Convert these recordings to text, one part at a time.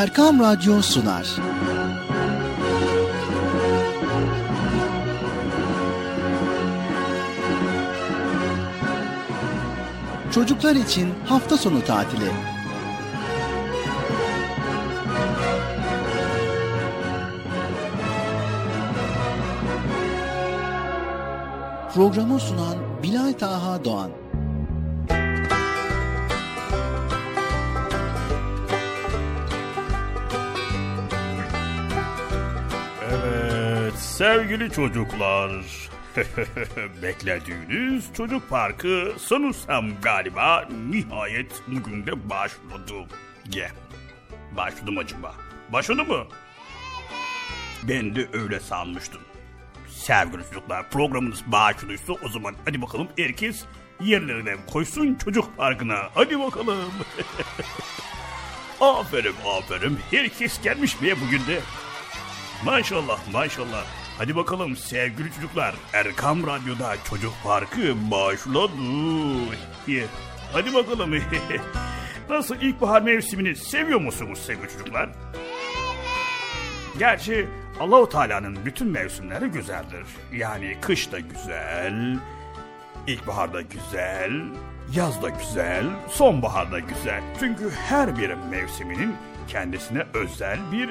Erkam Radyo sunar. Çocuklar için hafta sonu tatili. Programı sunan Bilal Taha Doğan. Sevgili çocuklar. Beklediğiniz çocuk parkı sanırsam galiba nihayet bugün de başladı. Ye. Başladı mı acaba? Başladı mı? Ben de öyle sanmıştım. Sevgili çocuklar programınız başlıyorsa o zaman hadi bakalım herkes yerlerine koysun çocuk parkına. Hadi bakalım. aferin aferin herkes gelmiş mi bugün de? Maşallah maşallah. Hadi bakalım sevgili çocuklar. Erkam Radyo'da Çocuk Parkı başladı. Hadi bakalım. Nasıl ilkbahar mevsimini seviyor musunuz sevgili çocuklar? Gerçi Allahu Teala'nın bütün mevsimleri güzeldir. Yani kış da güzel, ilkbahar da güzel, yaz da güzel, sonbahar da güzel. Çünkü her bir mevsiminin kendisine özel bir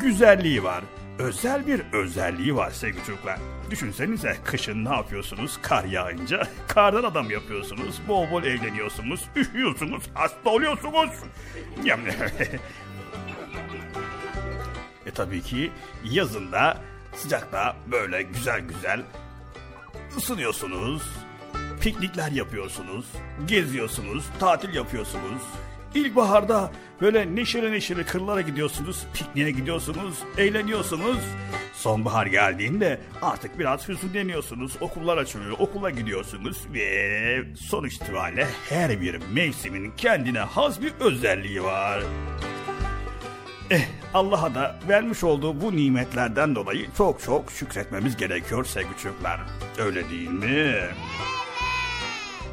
güzelliği var. Özel bir özelliği var sevgili çocuklar. Düşünsenize kışın ne yapıyorsunuz? Kar yağınca kardan adam yapıyorsunuz. Bol bol eğleniyorsunuz, üşüyorsunuz, hasta oluyorsunuz. E tabii ki yazında sıcakta böyle güzel güzel ısınıyorsunuz. Piknikler yapıyorsunuz. Geziyorsunuz. Tatil yapıyorsunuz. İlkbaharda böyle neşeli neşeli kırlara gidiyorsunuz. Pikniğe gidiyorsunuz. Eğleniyorsunuz. Sonbahar geldiğinde artık biraz hüzünleniyorsunuz. Okullar açılıyor. Okula gidiyorsunuz. Ve sonuç itibariyle her bir mevsimin kendine has bir özelliği var. Eh, Allah'a da vermiş olduğu bu nimetlerden dolayı çok çok şükretmemiz gerekiyor sevgili çocuklar. Öyle değil mi?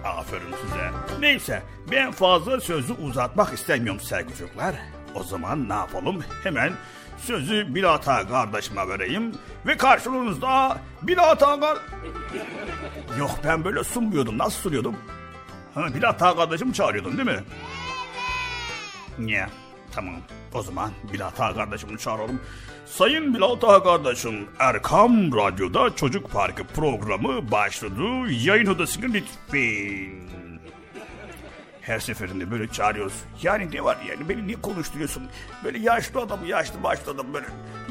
Aferin size. Neyse ben fazla sözü uzatmak istemiyorum sevgili çocuklar. O zaman ne yapalım? Hemen sözü Bilata kardeşime vereyim. Ve karşınızda Bilata kar... Yok ben böyle sunmuyordum. Nasıl sunuyordum? Ha, Bilata kardeşimi çağırıyordum değil mi? Ya Tamam. O zaman Bilal Ağa kardeşimi çağıralım. Sayın Bilal Ağa kardeşim, Erkam Radyo'da Çocuk Parkı programı başladı. Yayın odasına lütfen. Her seferinde böyle çağırıyoruz. Yani ne var yani beni niye konuşturuyorsun? Böyle yaşlı adam, yaşlı başlı adam böyle.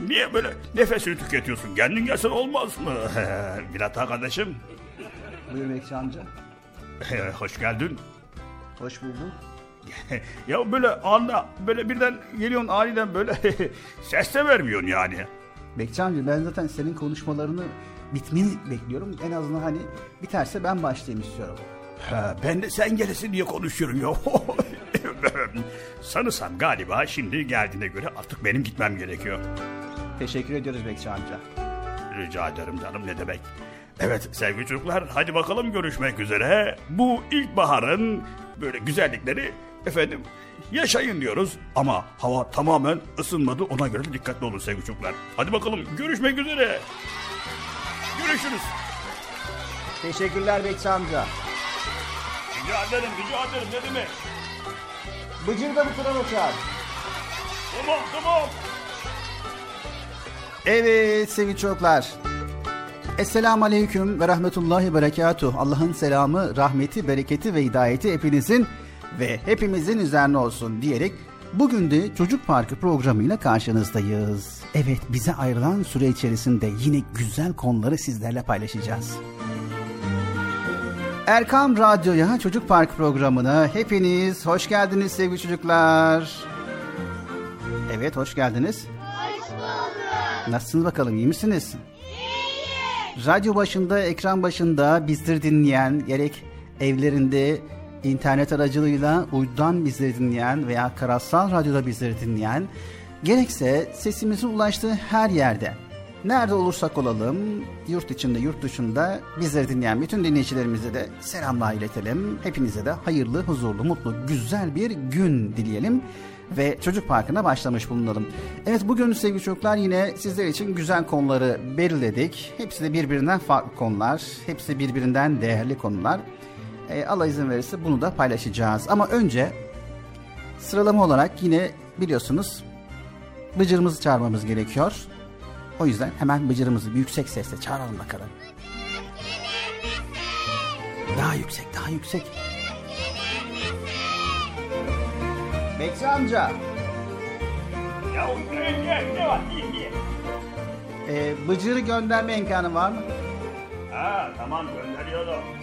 Niye böyle nefesini tüketiyorsun? Kendin gelsen olmaz mı? Bilal Ağa kardeşim, Buyur Bekçi amca. hoş geldin. Hoş bulduk. ya böyle anda böyle birden geliyorsun aniden böyle ses de vermiyorsun yani. Bekçi amca ben zaten senin konuşmalarını bitmeni bekliyorum. En azından hani biterse ben başlayayım istiyorum. Ha, ben de sen gelesin diye konuşuyorum ya. Sanırsam galiba şimdi geldiğine göre artık benim gitmem gerekiyor. Teşekkür ediyoruz Bekçi amca. Rica ederim canım ne demek. Evet sevgili çocuklar hadi bakalım görüşmek üzere. Bu ilkbaharın böyle güzellikleri efendim yaşayın diyoruz. Ama hava tamamen ısınmadı ona göre de dikkatli olun sevgili çocuklar. Hadi bakalım görüşmek üzere. Görüşürüz. Teşekkürler Bekçi amca. Rica ederim rica ederim ne demek. Bıcır da bu tarafa çağır. Tamam tamam. Evet sevgili çocuklar. Esselamu Aleyküm ve Rahmetullahi Berekatuh. Allah'ın selamı, rahmeti, bereketi ve hidayeti hepinizin ve hepimizin üzerine olsun diyerek bugün de Çocuk Parkı programıyla karşınızdayız. Evet bize ayrılan süre içerisinde yine güzel konuları sizlerle paylaşacağız. Erkam Radyo'ya Çocuk Park programına hepiniz hoş geldiniz sevgili çocuklar. Evet hoş geldiniz. Hoş bulduk. Nasılsınız bakalım iyi misiniz? Radyo başında, ekran başında bizleri dinleyen, gerek evlerinde internet aracılığıyla uydudan bizleri dinleyen veya karasal radyoda bizleri dinleyen, gerekse sesimizin ulaştığı her yerde, nerede olursak olalım, yurt içinde, yurt dışında bizleri dinleyen bütün dinleyicilerimize de selamlar iletelim. Hepinize de hayırlı, huzurlu, mutlu, güzel bir gün dileyelim ve Çocuk Parkı'na başlamış bulunalım. Evet bugün sevgili çocuklar yine sizler için güzel konuları belirledik. Hepsi de birbirinden farklı konular. Hepsi birbirinden değerli konular. E, Allah izin verirse bunu da paylaşacağız. Ama önce sıralama olarak yine biliyorsunuz Bıcır'ımızı çağırmamız gerekiyor. O yüzden hemen Bıcır'ımızı bir yüksek sesle çağıralım bakalım. Daha yüksek, daha yüksek. Bekçi amca. Ya ne var. Ee, Bıcır'ı gönderme imkanı var mı? Ha tamam gönderiyorum.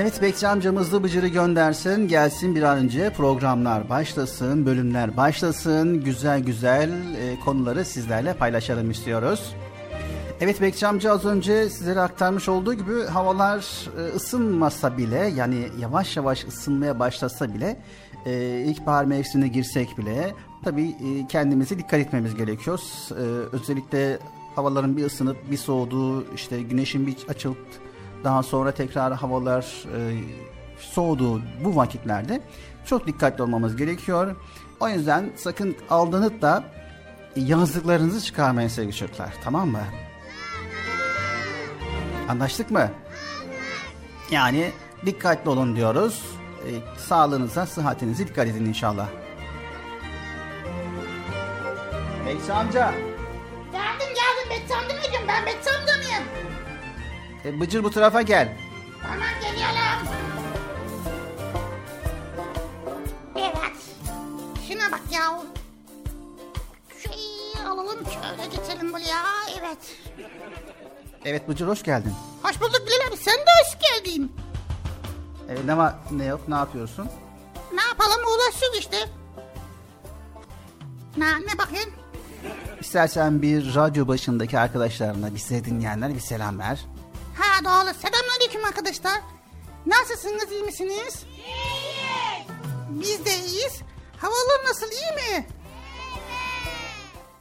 Evet Bekçi amcamız Bıcır'ı göndersin. Gelsin bir an önce programlar başlasın, bölümler başlasın. Güzel güzel e, konuları sizlerle paylaşalım istiyoruz. Evet Bekçi amca az önce sizlere aktarmış olduğu gibi havalar e, ısınmasa bile yani yavaş yavaş ısınmaya başlasa bile e, ilkbahar mevsimine girsek bile tabii e, kendimize dikkat etmemiz gerekiyor. E, özellikle havaların bir ısınıp bir soğuduğu işte güneşin bir açılıp daha sonra tekrar havalar e, soğuduğu bu vakitlerde çok dikkatli olmamız gerekiyor. O yüzden sakın aldanıp da yazdıklarınızı çıkarmayın sevgili çocuklar tamam mı? Anlaştık mı? Yani dikkatli olun diyoruz. E, sağlığınıza, sıhhatinize dikkat edin inşallah. Beysi amca, e, Bıcır bu tarafa gel. Hemen geliyorum. Evet. Şuna bak ya. Şey alalım şöyle getirelim buraya. Evet. Evet Bıcır hoş geldin. Hoş bulduk Bilal abi sen de hoş geldin. E, ne var ne yok ne yapıyorsun? Ne yapalım uğraşıyoruz işte. Ne, ne bakayım? İstersen bir radyo başındaki arkadaşlarına, bizi dinleyenler bir selam ver. Ha doğru. Selamünaleyküm arkadaşlar. Nasılsınız iyi misiniz? Biz de iyiyiz. Havalar nasıl iyi mi?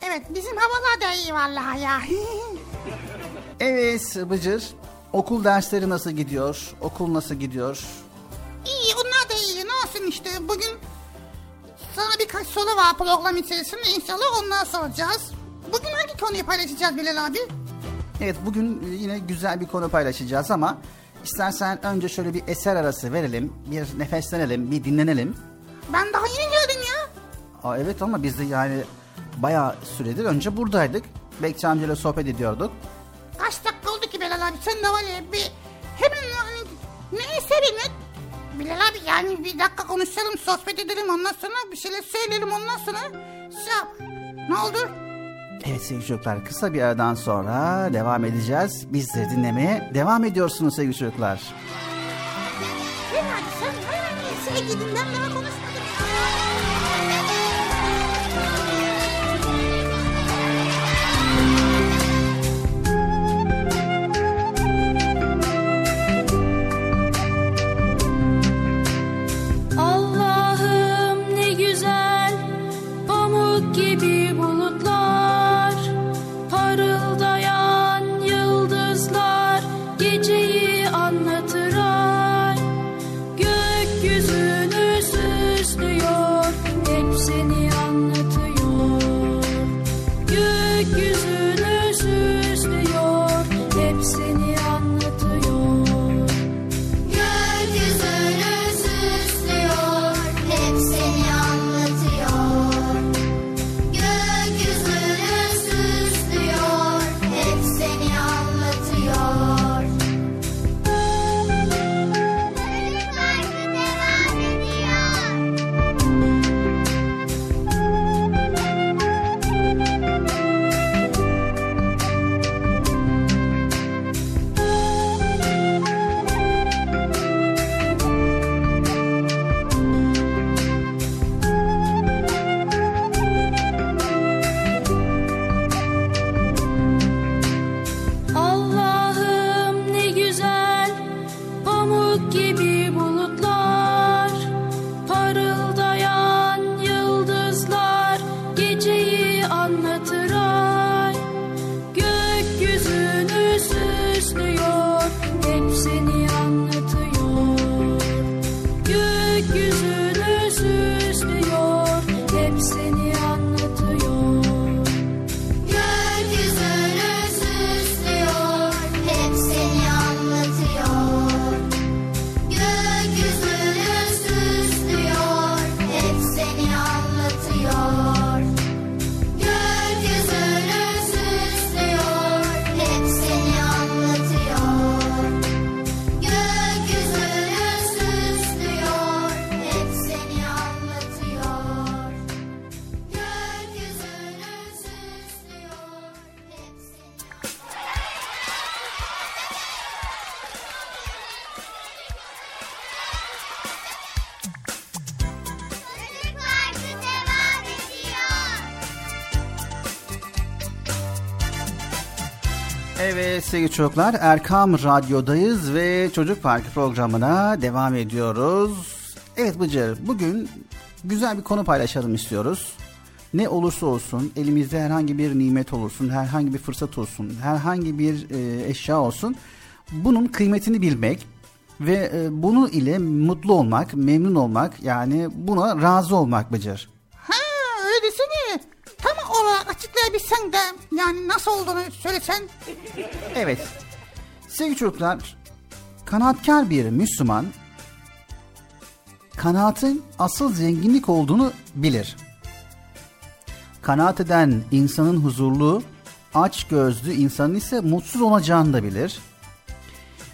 Evet bizim havalar da iyi vallahi ya. Evet Bıcır, okul dersleri nasıl gidiyor? Okul nasıl gidiyor? iyi onlar da iyi. Ne olsun işte bugün sana birkaç soru var program içerisinde. İnşallah onları soracağız. Bugün hangi konuyu paylaşacağız Bilal abi? Evet bugün yine güzel bir konu paylaşacağız ama istersen önce şöyle bir eser arası verelim, bir nefeslenelim, bir dinlenelim. Ben daha yeni geldim ya. Aa, evet ama biz de yani bayağı süredir önce buradaydık. Bekçi amcayla sohbet ediyorduk. Kaç dakika oldu ki Bilal abi sen de var ya bir hemen hani neyse bir Bilal abi yani bir dakika konuşalım sohbet edelim ondan sonra bir şeyler söyleyelim ondan sonra şey. Ne oldu? Evet sevgili çocuklar kısa bir aradan sonra devam edeceğiz. Bizleri dinlemeye devam ediyorsunuz sevgili çocuklar. Sen hadi sen hemen neyse gidin ben daha sevgili çocuklar Erkam Radyo'dayız ve Çocuk Parkı programına devam ediyoruz. Evet Bıcır bugün güzel bir konu paylaşalım istiyoruz. Ne olursa olsun elimizde herhangi bir nimet olursun, herhangi bir fırsat olsun, herhangi bir e, eşya olsun. Bunun kıymetini bilmek ve e, bunu ile mutlu olmak, memnun olmak yani buna razı olmak Bıcır. Açıklayabilsen de yani nasıl olduğunu söylesen. Evet. Sevgili çocuklar, kanaatkar bir Müslüman kanaatin asıl zenginlik olduğunu bilir. Kanaat eden insanın huzurlu, aç gözlü insanın ise mutsuz olacağını da bilir.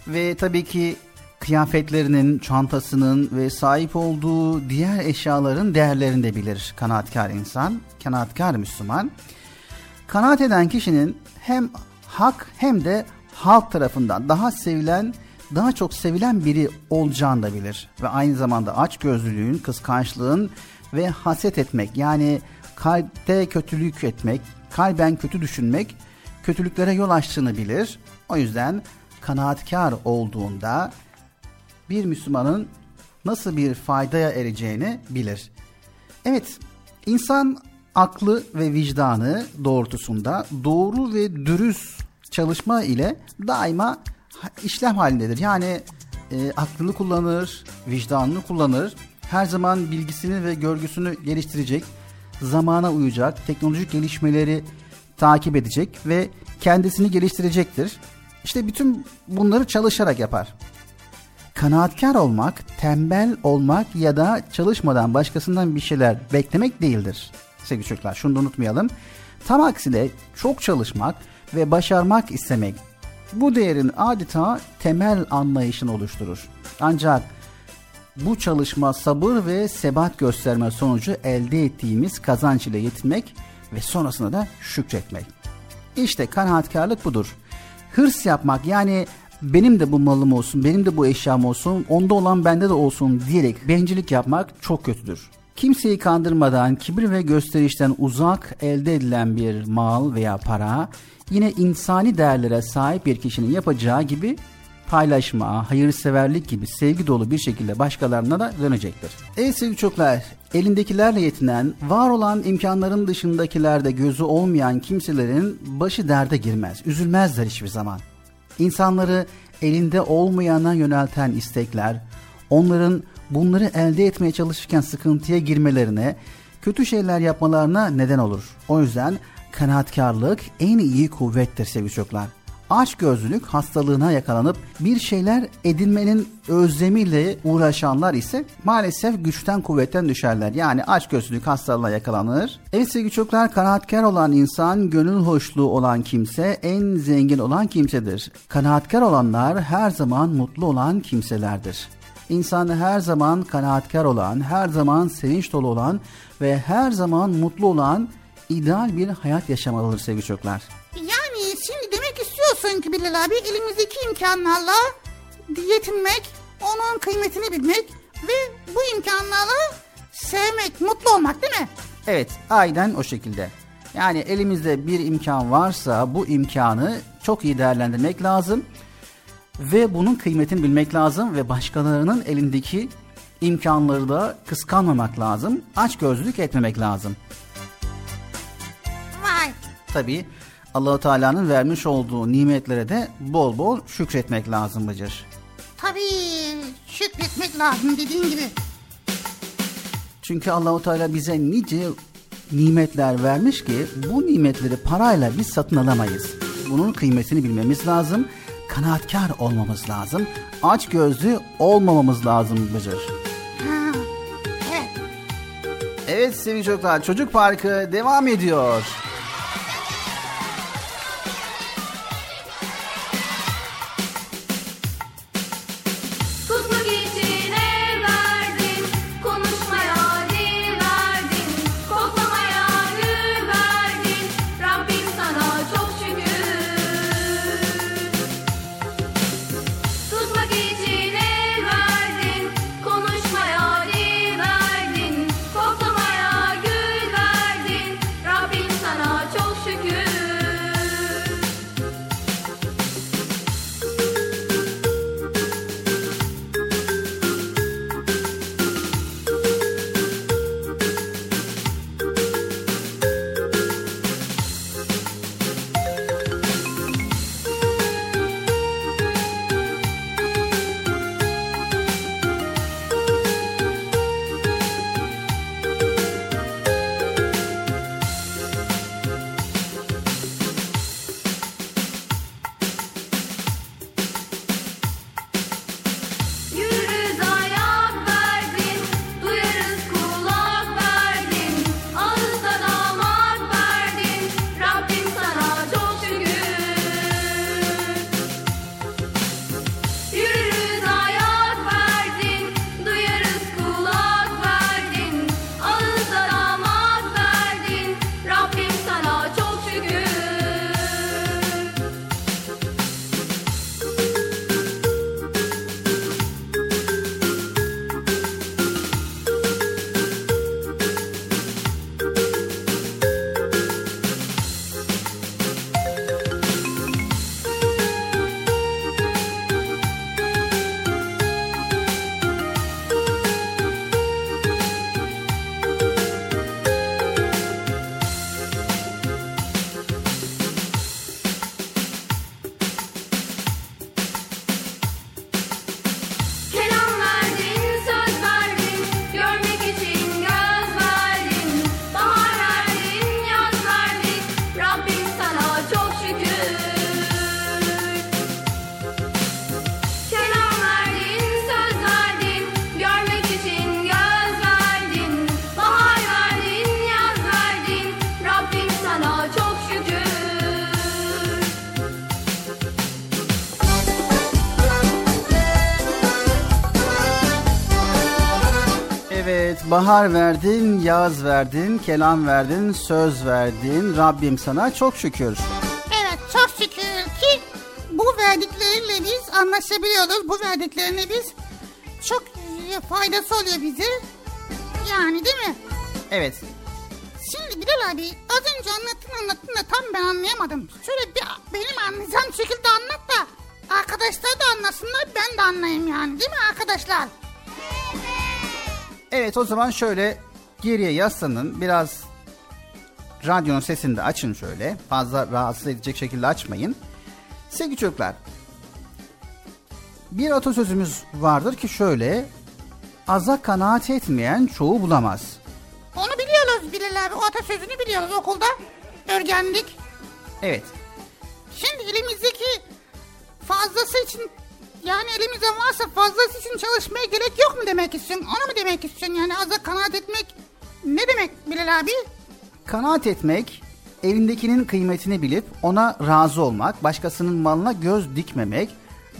Ve tabii ki kıyafetlerinin, çantasının ve sahip olduğu diğer eşyaların değerlerini de bilir kanaatkar insan, kanaatkar Müslüman. Kanaat eden kişinin hem hak hem de halk tarafından daha sevilen, daha çok sevilen biri olacağını da bilir. Ve aynı zamanda açgözlülüğün, kıskançlığın ve haset etmek yani kalpte kötülük etmek, kalben kötü düşünmek kötülüklere yol açtığını bilir. O yüzden kanaatkar olduğunda bir Müslümanın nasıl bir faydaya ereceğini bilir. Evet, insan aklı ve vicdanı doğrultusunda doğru ve dürüst çalışma ile daima işlem halindedir. Yani e, aklını kullanır, vicdanını kullanır. Her zaman bilgisini ve görgüsünü geliştirecek, zamana uyacak, teknolojik gelişmeleri takip edecek ve kendisini geliştirecektir. İşte bütün bunları çalışarak yapar kanaatkar olmak, tembel olmak ya da çalışmadan başkasından bir şeyler beklemek değildir. Sevgili çocuklar şunu da unutmayalım. Tam aksine çok çalışmak ve başarmak istemek bu değerin adeta temel anlayışını oluşturur. Ancak bu çalışma sabır ve sebat gösterme sonucu elde ettiğimiz kazanç ile yetinmek ve sonrasında da şükretmek. İşte kanaatkarlık budur. Hırs yapmak yani benim de bu malım olsun, benim de bu eşyam olsun, onda olan bende de olsun diyerek bencillik yapmak çok kötüdür. Kimseyi kandırmadan, kibir ve gösterişten uzak elde edilen bir mal veya para yine insani değerlere sahip bir kişinin yapacağı gibi paylaşma, hayırseverlik gibi sevgi dolu bir şekilde başkalarına da dönecektir. Ey sevgili çocuklar, elindekilerle yetinen, var olan imkanların dışındakilerde gözü olmayan kimselerin başı derde girmez, üzülmezler hiçbir zaman. İnsanları elinde olmayana yönelten istekler, onların bunları elde etmeye çalışırken sıkıntıya girmelerine, kötü şeyler yapmalarına neden olur. O yüzden kanaatkarlık en iyi kuvvettir sevgili çocuklar. Aç gözlülük hastalığına yakalanıp bir şeyler edinmenin özlemiyle uğraşanlar ise maalesef güçten kuvvetten düşerler. Yani aç gözlülük hastalığına yakalanır. Evet sevgili çocuklar kanaatkar olan insan gönül hoşluğu olan kimse en zengin olan kimsedir. Kanaatkar olanlar her zaman mutlu olan kimselerdir. İnsan her zaman kanaatkar olan, her zaman sevinç dolu olan ve her zaman mutlu olan ideal bir hayat yaşamalıdır sevgili çocuklar. Yani şimdi demek istiyorsun ki Bilal abi elimizdeki imkanlarla yetinmek, onun kıymetini bilmek ve bu imkanlarla sevmek, mutlu olmak değil mi? Evet, aynen o şekilde. Yani elimizde bir imkan varsa bu imkanı çok iyi değerlendirmek lazım ve bunun kıymetini bilmek lazım ve başkalarının elindeki imkanları da kıskanmamak lazım. Aç gözlük etmemek lazım. Vay. Tabii Allahu Teala'nın vermiş olduğu nimetlere de bol bol şükretmek lazım Bıcır. Tabii şükretmek lazım dediğin gibi. Çünkü Allahu Teala bize nice nimetler vermiş ki bu nimetleri parayla biz satın alamayız. Bunun kıymetini bilmemiz lazım. Kanaatkar olmamız lazım. Aç gözlü olmamamız lazım Bıcır. Ha, evet. Evet sevgili çocuklar Çocuk Parkı devam ediyor. Bahar verdin, yaz verdin, kelam verdin, söz verdin. Rabbim sana çok şükür. Evet çok şükür ki bu verdikleriyle biz anlaşabiliyoruz. Bu verdiklerini biz çok faydası oluyor bize. Yani değil mi? Evet Şimdi Bilal abi az önce anlattın anlattın da tam ben anlayamadım. Şöyle bir benim anlayacağım şekilde anlat da arkadaşlar da anlasınlar ben de anlayayım yani değil mi arkadaşlar? Evet o zaman şöyle geriye yaslanın. Biraz radyonun sesini de açın şöyle. Fazla rahatsız edecek şekilde açmayın. Sevgili çocuklar. Bir atasözümüz vardır ki şöyle. Aza kanaat etmeyen çoğu bulamaz. Onu biliyoruz Bilal abi o atasözünü biliyoruz okulda öğrendik. Evet. Şimdi elimizdeki fazlası için yani elimizde varsa fazlası için çalışmaya gerek yok mu demek istiyorsun? Onu mu demek istiyorsun yani aza kanaat etmek ne demek Bilal abi? Kanaat etmek, elindekinin kıymetini bilip ona razı olmak, başkasının malına göz dikmemek,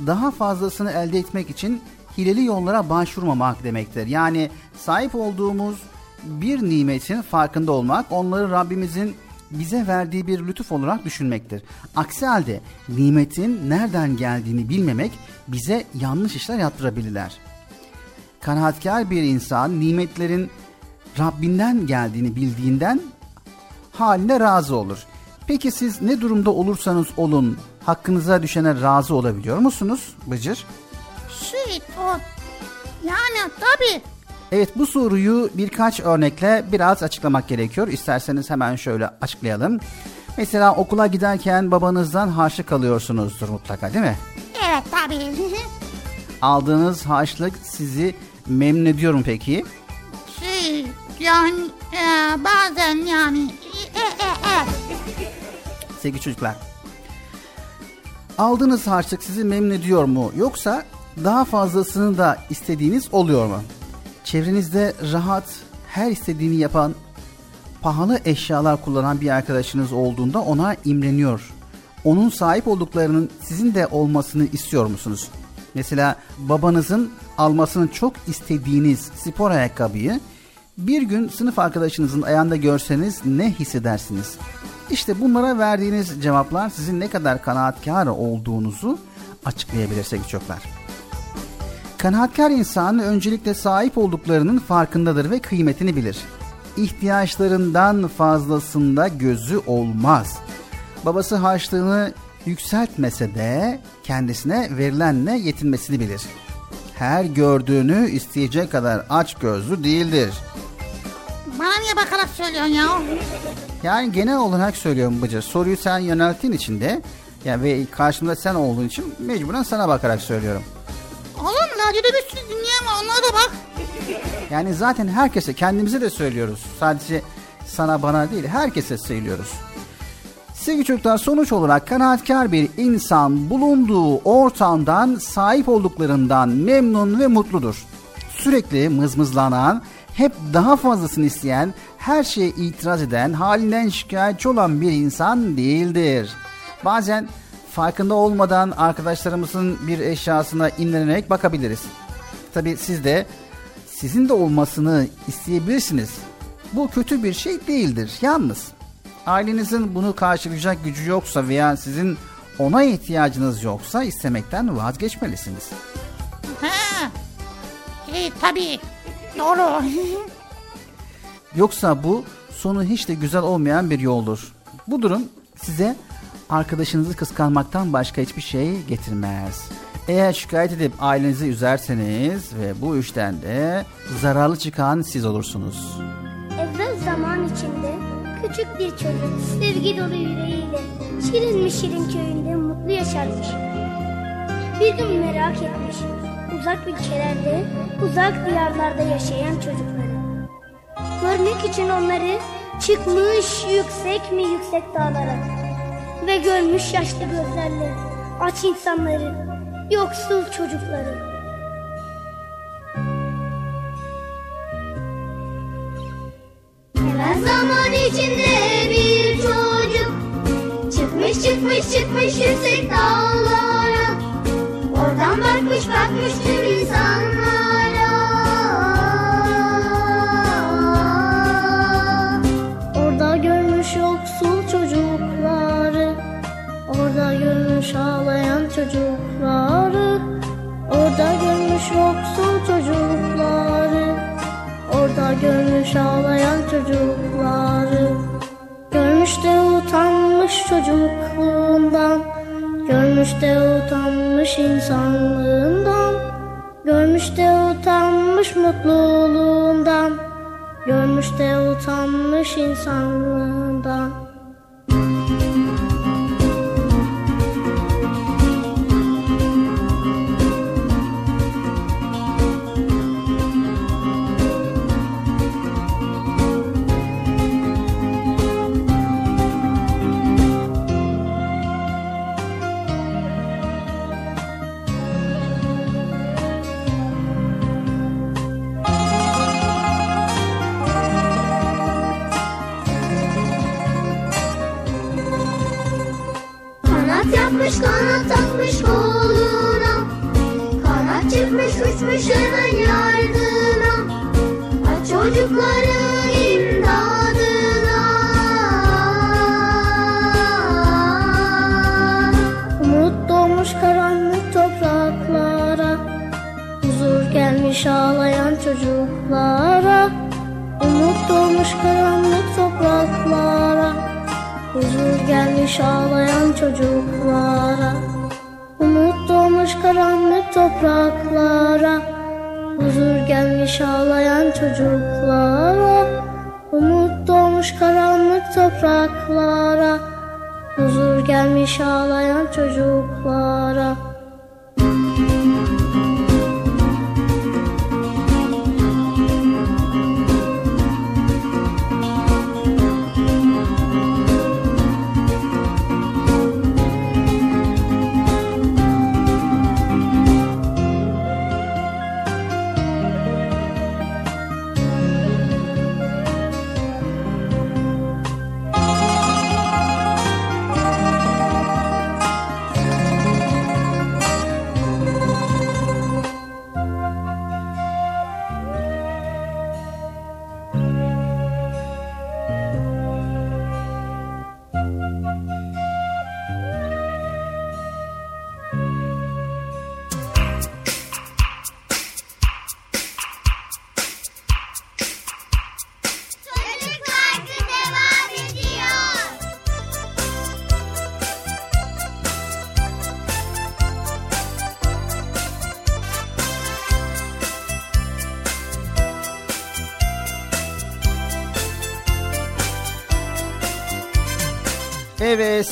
daha fazlasını elde etmek için hileli yollara başvurmamak demektir. Yani sahip olduğumuz bir nimetin farkında olmak, onları Rabbimizin bize verdiği bir lütuf olarak düşünmektir. Aksi halde nimetin nereden geldiğini bilmemek bize yanlış işler yaptırabilirler. Kanaatkar bir insan nimetlerin Rabbinden geldiğini bildiğinden haline razı olur. Peki siz ne durumda olursanız olun hakkınıza düşene razı olabiliyor musunuz Bıcır? Şey o yani tabii Evet bu soruyu birkaç örnekle biraz açıklamak gerekiyor. İsterseniz hemen şöyle açıklayalım. Mesela okula giderken babanızdan harçlık alıyorsunuzdur mutlaka değil mi? evet tabii. Aldığınız harçlık sizi memnun ediyor mu peki? şey yani e, bazen yani e, e, e. Sevgili çocuklar. Aldığınız harçlık sizi memnun ediyor mu? Yoksa daha fazlasını da istediğiniz oluyor mu? Çevrenizde rahat, her istediğini yapan, pahalı eşyalar kullanan bir arkadaşınız olduğunda ona imreniyor. Onun sahip olduklarının sizin de olmasını istiyor musunuz? Mesela babanızın almasını çok istediğiniz spor ayakkabıyı bir gün sınıf arkadaşınızın ayağında görseniz ne hissedersiniz? İşte bunlara verdiğiniz cevaplar sizin ne kadar kanaatkar olduğunuzu açıklayabilir sevgili. Kanaatkar insan öncelikle sahip olduklarının farkındadır ve kıymetini bilir. İhtiyaçlarından fazlasında gözü olmaz. Babası harçlığını yükseltmese de kendisine verilenle yetinmesini bilir. Her gördüğünü isteyecek kadar aç gözlü değildir. Bana niye bakarak söylüyorsun ya? Yani genel olarak söylüyorum Bıcır. Soruyu sen yönelttiğin için de yani ve karşımda sen olduğun için mecburen sana bakarak söylüyorum. Radyoda bir sürü onlara da bak. Yani zaten herkese kendimize de söylüyoruz. Sadece sana bana değil herkese söylüyoruz. Sevgili çocuklar sonuç olarak kanaatkar bir insan bulunduğu ortamdan sahip olduklarından memnun ve mutludur. Sürekli mızmızlanan, hep daha fazlasını isteyen, her şeye itiraz eden, halinden şikayetçi olan bir insan değildir. Bazen farkında olmadan arkadaşlarımızın bir eşyasına imlenerek bakabiliriz. Tabi siz de sizin de olmasını isteyebilirsiniz. Bu kötü bir şey değildir. Yalnız ailenizin bunu karşılayacak gücü yoksa veya sizin ona ihtiyacınız yoksa istemekten vazgeçmelisiniz. He. E, tabii. Doğru. Yoksa bu sonu hiç de güzel olmayan bir yoldur. Bu durum size arkadaşınızı kıskanmaktan başka hiçbir şey getirmez. Eğer şikayet edip ailenizi üzerseniz ve bu işten de zararlı çıkan siz olursunuz. Evvel zaman içinde küçük bir çocuk sevgi dolu yüreğiyle şirin mi şirin köyünde mutlu yaşarmış. Bir gün merak etmiş uzak ülkelerde, uzak diyarlarda yaşayan çocukları. Görmek için onları çıkmış yüksek mi yüksek dağlara ve görmüş yaşlı gözlerle aç insanları, yoksul çocukları. Evvel zaman içinde bir çocuk Çıkmış çıkmış çıkmış yüksek dağlara Oradan bakmış bakmış tüm insanlara çocukları Orada görmüş yoksul çocukları Orada görmüş ağlayan çocukları. Görmüş de utanmış çocukluğundan Görmüş de utanmış insanlığından Görmüş de utanmış mutluluğundan Görmüş de utanmış insanlığından yapmış kanat takmış koluna. Kanat çıkmış uçmuş hemen yardıma Aç çocukların imdadına. Umut doğmuş karanlık topraklara. Huzur gelmiş ağlayan çocuklara gelmiş ağlayan çocuklara. Umut doğmuş karanlık topraklara. Huzur gelmiş ağlayan çocuklara. Umut doğmuş karanlık topraklara. Huzur gelmiş ağlayan çocuklara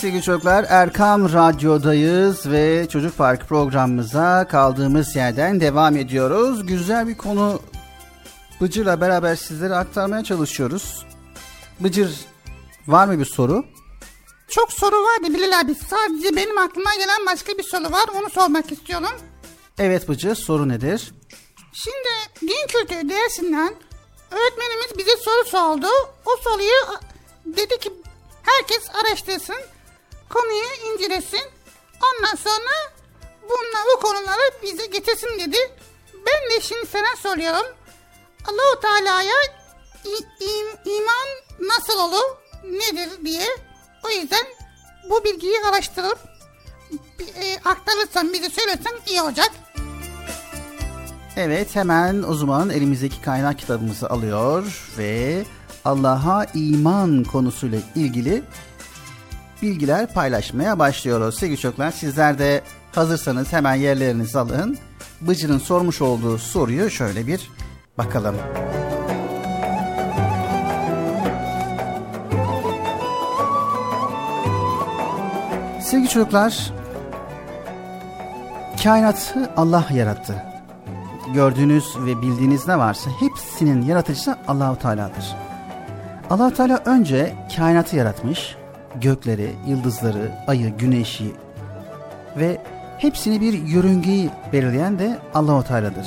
sevgili çocuklar Erkam Radyo'dayız ve Çocuk Park programımıza kaldığımız yerden devam ediyoruz. Güzel bir konu Bıcır'la beraber sizlere aktarmaya çalışıyoruz. Bıcır var mı bir soru? Çok soru vardı Bilal abi. Sadece benim aklıma gelen başka bir soru var. Onu sormak istiyorum. Evet Bıcır soru nedir? Şimdi din kültürü dersinden öğretmenimiz bize soru sordu. O soruyu dedi ki herkes araştırsın, konuyu incelesin. Ondan sonra bunlar bu konuları bize getirsin dedi. Ben de şimdi sana soruyorum. Allahu Teala'ya iman nasıl olur, nedir diye. O yüzden bu bilgiyi araştırıp e, aktarırsan bize söylesen iyi olacak. Evet hemen o zaman elimizdeki kaynak kitabımızı alıyor ve Allah'a iman konusuyla ilgili bilgiler paylaşmaya başlıyoruz. Sevgili çocuklar sizler de hazırsanız hemen yerlerinizi alın. Bıcır'ın sormuş olduğu soruyu şöyle bir bakalım. Sevgili çocuklar, kainatı Allah yarattı. Gördüğünüz ve bildiğiniz ne varsa hepsinin yaratıcısı Allahu Teala'dır. allah Teala önce kainatı yaratmış, gökleri, yıldızları, ayı, güneşi ve hepsini bir yörüngeyi belirleyen de Allahu Teala'dır.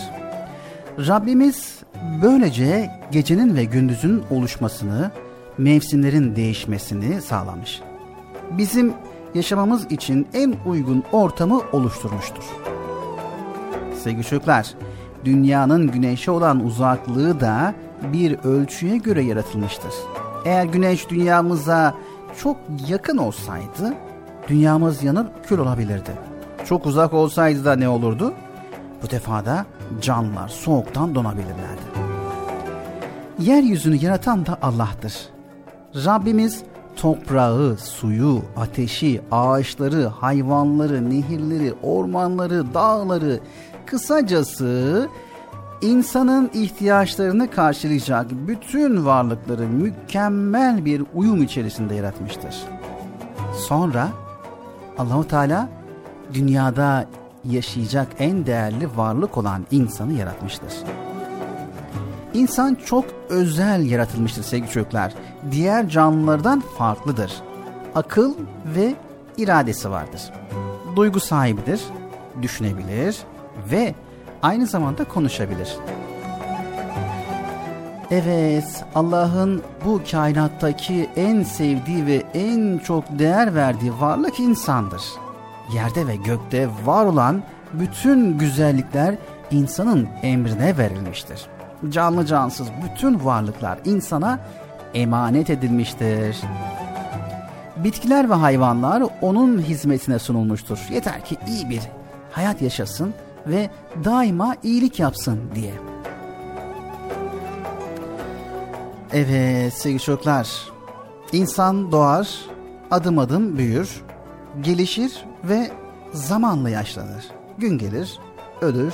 Rabbimiz böylece gecenin ve gündüzün oluşmasını, mevsimlerin değişmesini sağlamış. Bizim yaşamamız için en uygun ortamı oluşturmuştur. Sevgili çocuklar, dünyanın güneşe olan uzaklığı da bir ölçüye göre yaratılmıştır. Eğer güneş dünyamıza çok yakın olsaydı dünyamız yanıp kül olabilirdi. çok uzak olsaydı da ne olurdu? Bu defa da canlılar soğuktan donabilirlerdi. Yeryüzünü yaratan da Allah'tır. Rabbimiz toprağı, suyu, ateşi, ağaçları, hayvanları, nehirleri, ormanları, dağları, kısacası insanın ihtiyaçlarını karşılayacak bütün varlıkları mükemmel bir uyum içerisinde yaratmıştır. Sonra Allahu Teala dünyada yaşayacak en değerli varlık olan insanı yaratmıştır. İnsan çok özel yaratılmıştır sevgili çocuklar. Diğer canlılardan farklıdır. Akıl ve iradesi vardır. Duygu sahibidir, düşünebilir ve aynı zamanda konuşabilir. Evet, Allah'ın bu kainattaki en sevdiği ve en çok değer verdiği varlık insandır. Yerde ve gökte var olan bütün güzellikler insanın emrine verilmiştir. Canlı cansız bütün varlıklar insana emanet edilmiştir. Bitkiler ve hayvanlar onun hizmetine sunulmuştur. Yeter ki iyi bir hayat yaşasın ve daima iyilik yapsın diye. Evet sevgili çocuklar. İnsan doğar, adım adım büyür, gelişir ve zamanla yaşlanır. Gün gelir, ölür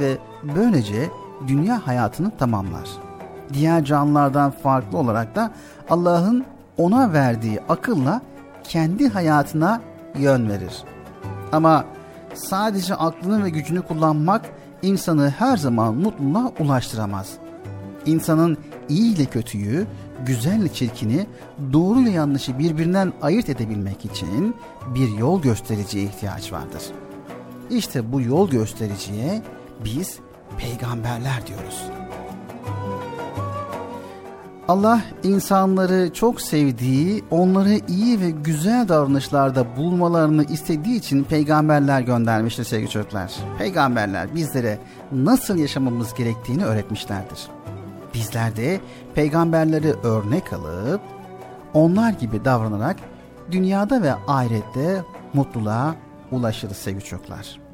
ve böylece dünya hayatını tamamlar. Diğer canlılardan farklı olarak da Allah'ın ona verdiği akılla kendi hayatına yön verir. Ama sadece aklını ve gücünü kullanmak insanı her zaman mutluluğa ulaştıramaz. İnsanın iyi ile kötüyü, güzel ile çirkini, doğru ile yanlışı birbirinden ayırt edebilmek için bir yol göstericiye ihtiyaç vardır. İşte bu yol göstericiye biz peygamberler diyoruz. Allah insanları çok sevdiği, onları iyi ve güzel davranışlarda bulmalarını istediği için peygamberler göndermiştir sevgili çocuklar. Peygamberler bizlere nasıl yaşamamız gerektiğini öğretmişlerdir. Bizler de peygamberleri örnek alıp onlar gibi davranarak dünyada ve ahirette mutluluğa ulaşırız sevgili çocuklar.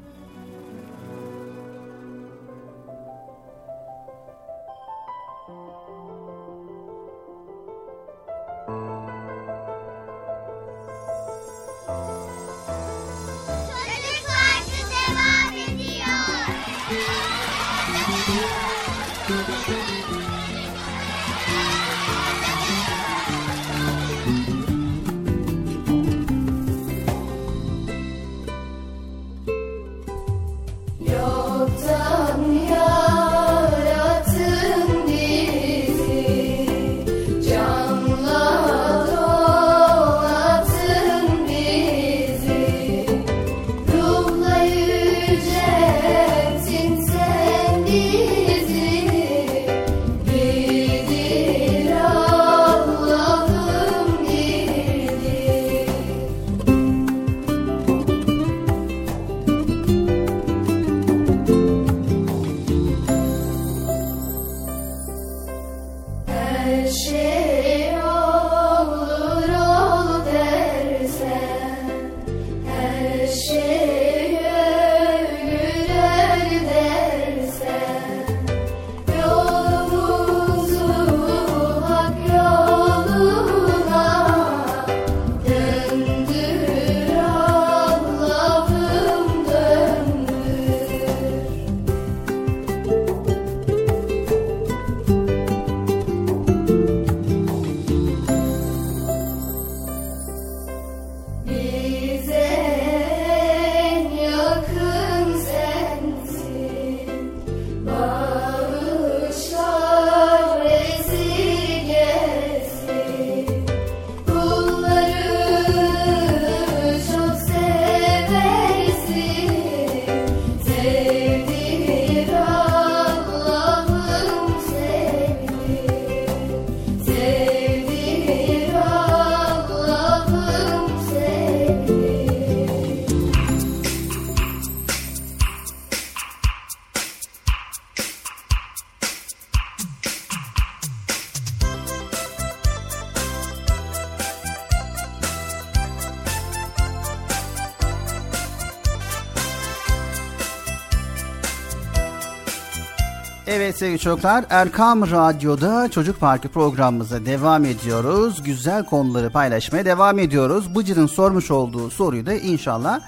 Evet sevgili çocuklar Erkam Radyo'da Çocuk Parkı programımıza devam ediyoruz. Güzel konuları paylaşmaya devam ediyoruz. Bıcır'ın sormuş olduğu soruyu da inşallah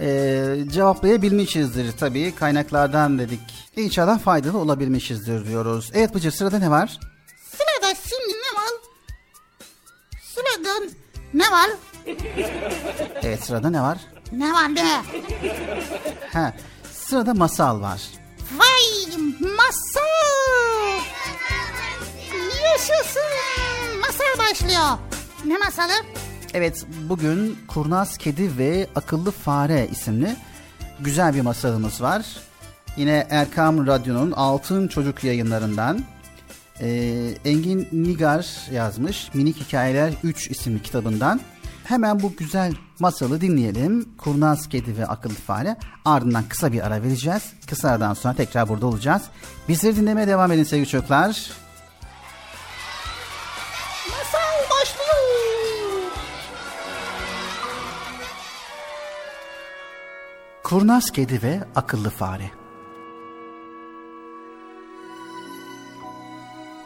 e, cevaplayabilmişizdir tabii. Kaynaklardan dedik. İnşallah faydalı olabilmişizdir diyoruz. Evet Bıcır sırada ne var? Sırada şimdi ne var? Sırada ne var? Evet sırada ne var? Ne var ne? Ha, sırada masal var. Vay masal! Yaşasın! Masal başlıyor. Ne masalı? Evet bugün Kurnaz Kedi ve Akıllı Fare isimli güzel bir masalımız var. Yine Erkam Radyo'nun Altın Çocuk yayınlarından e, Engin Nigar yazmış Minik Hikayeler 3 isimli kitabından. Hemen bu güzel masalı dinleyelim. Kurnaz Kedi ve Akıllı Fare. Ardından kısa bir ara vereceğiz. Kısa aradan sonra tekrar burada olacağız. Bizleri dinlemeye devam edin sevgili çocuklar. Masal başlıyor. Kurnaz Kedi ve Akıllı Fare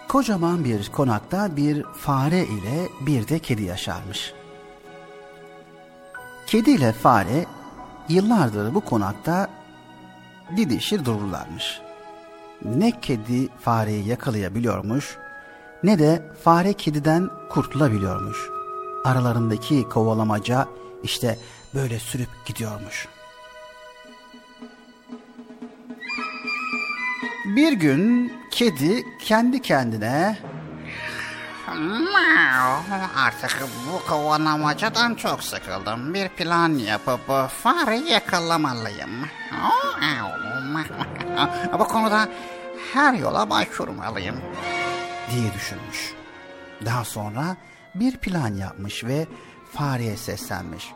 Kocaman bir konakta bir fare ile bir de kedi yaşarmış. Kedi ile fare yıllardır bu konakta didişir dururlarmış. Ne kedi fareyi yakalayabiliyormuş ne de fare kediden kurtulabiliyormuş. Aralarındaki kovalamaca işte böyle sürüp gidiyormuş. Bir gün kedi kendi kendine Artık bu kovalamacadan çok sıkıldım. Bir plan yapıp fareyi yakalamalıyım. bu konuda her yola başvurmalıyım. diye düşünmüş. Daha sonra bir plan yapmış ve fareye seslenmiş.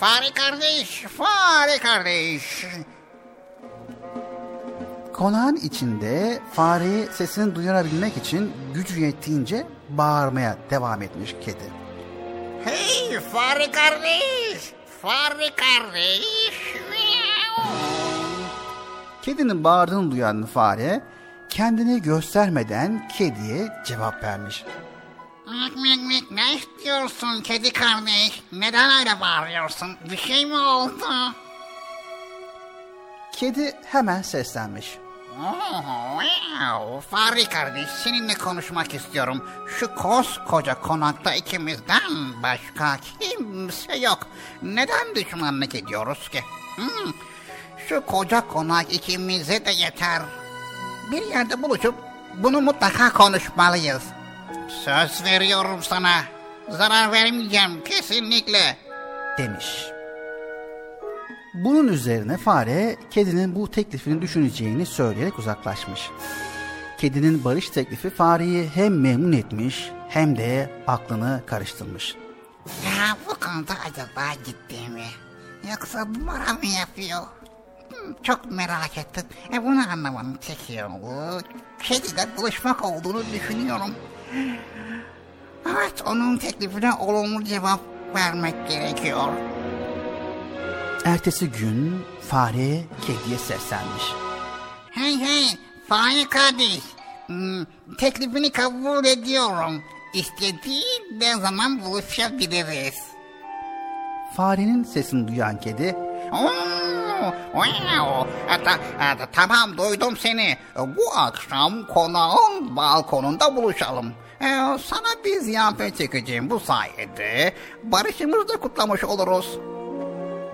Fare kardeş, fare kardeş. Konağın içinde fareyi sesini duyurabilmek için gücü yettiğince bağırmaya devam etmiş kedi. Hey fare kardeş, fare kardeş. Kedinin bağırdığını duyan fare kendini göstermeden kediye cevap vermiş. Mik mik mik ne istiyorsun kedi kardeş? Neden öyle bağırıyorsun? Bir şey mi oldu? Kedi hemen seslenmiş. Oh. Fare kardeş seninle konuşmak istiyorum. Şu koskoca konakta ikimizden başka kimse yok. Neden düşmanlık ediyoruz ki? Hmm. Şu koca konak ikimize de yeter. Bir yerde buluşup bunu mutlaka konuşmalıyız. Söz veriyorum sana. Zarar vermeyeceğim kesinlikle. demiş. Bunun üzerine fare kedinin bu teklifini düşüneceğini söyleyerek uzaklaşmış. Kedinin barış teklifi fareyi hem memnun etmiş hem de aklını karıştırmış. Ya bu konuda acaba ciddi mi? Yoksa numara mı yapıyor? Hmm, Çok merak ettim. E bunu anlamanın tek kediyle buluşmak olduğunu düşünüyorum. Evet onun teklifine olumlu cevap vermek gerekiyor. Ertesi gün fare kediye seslenmiş. Hey hey fare kardeş. Hmm, teklifini kabul ediyorum. İstediğin ne zaman buluşabiliriz. Farenin sesini duyan kedi Oo, wow. Ta- ta- tamam duydum seni. Bu akşam konağın balkonunda buluşalım. E, sana bir ziyafet çekeceğim bu sayede. Barışımızı da kutlamış oluruz.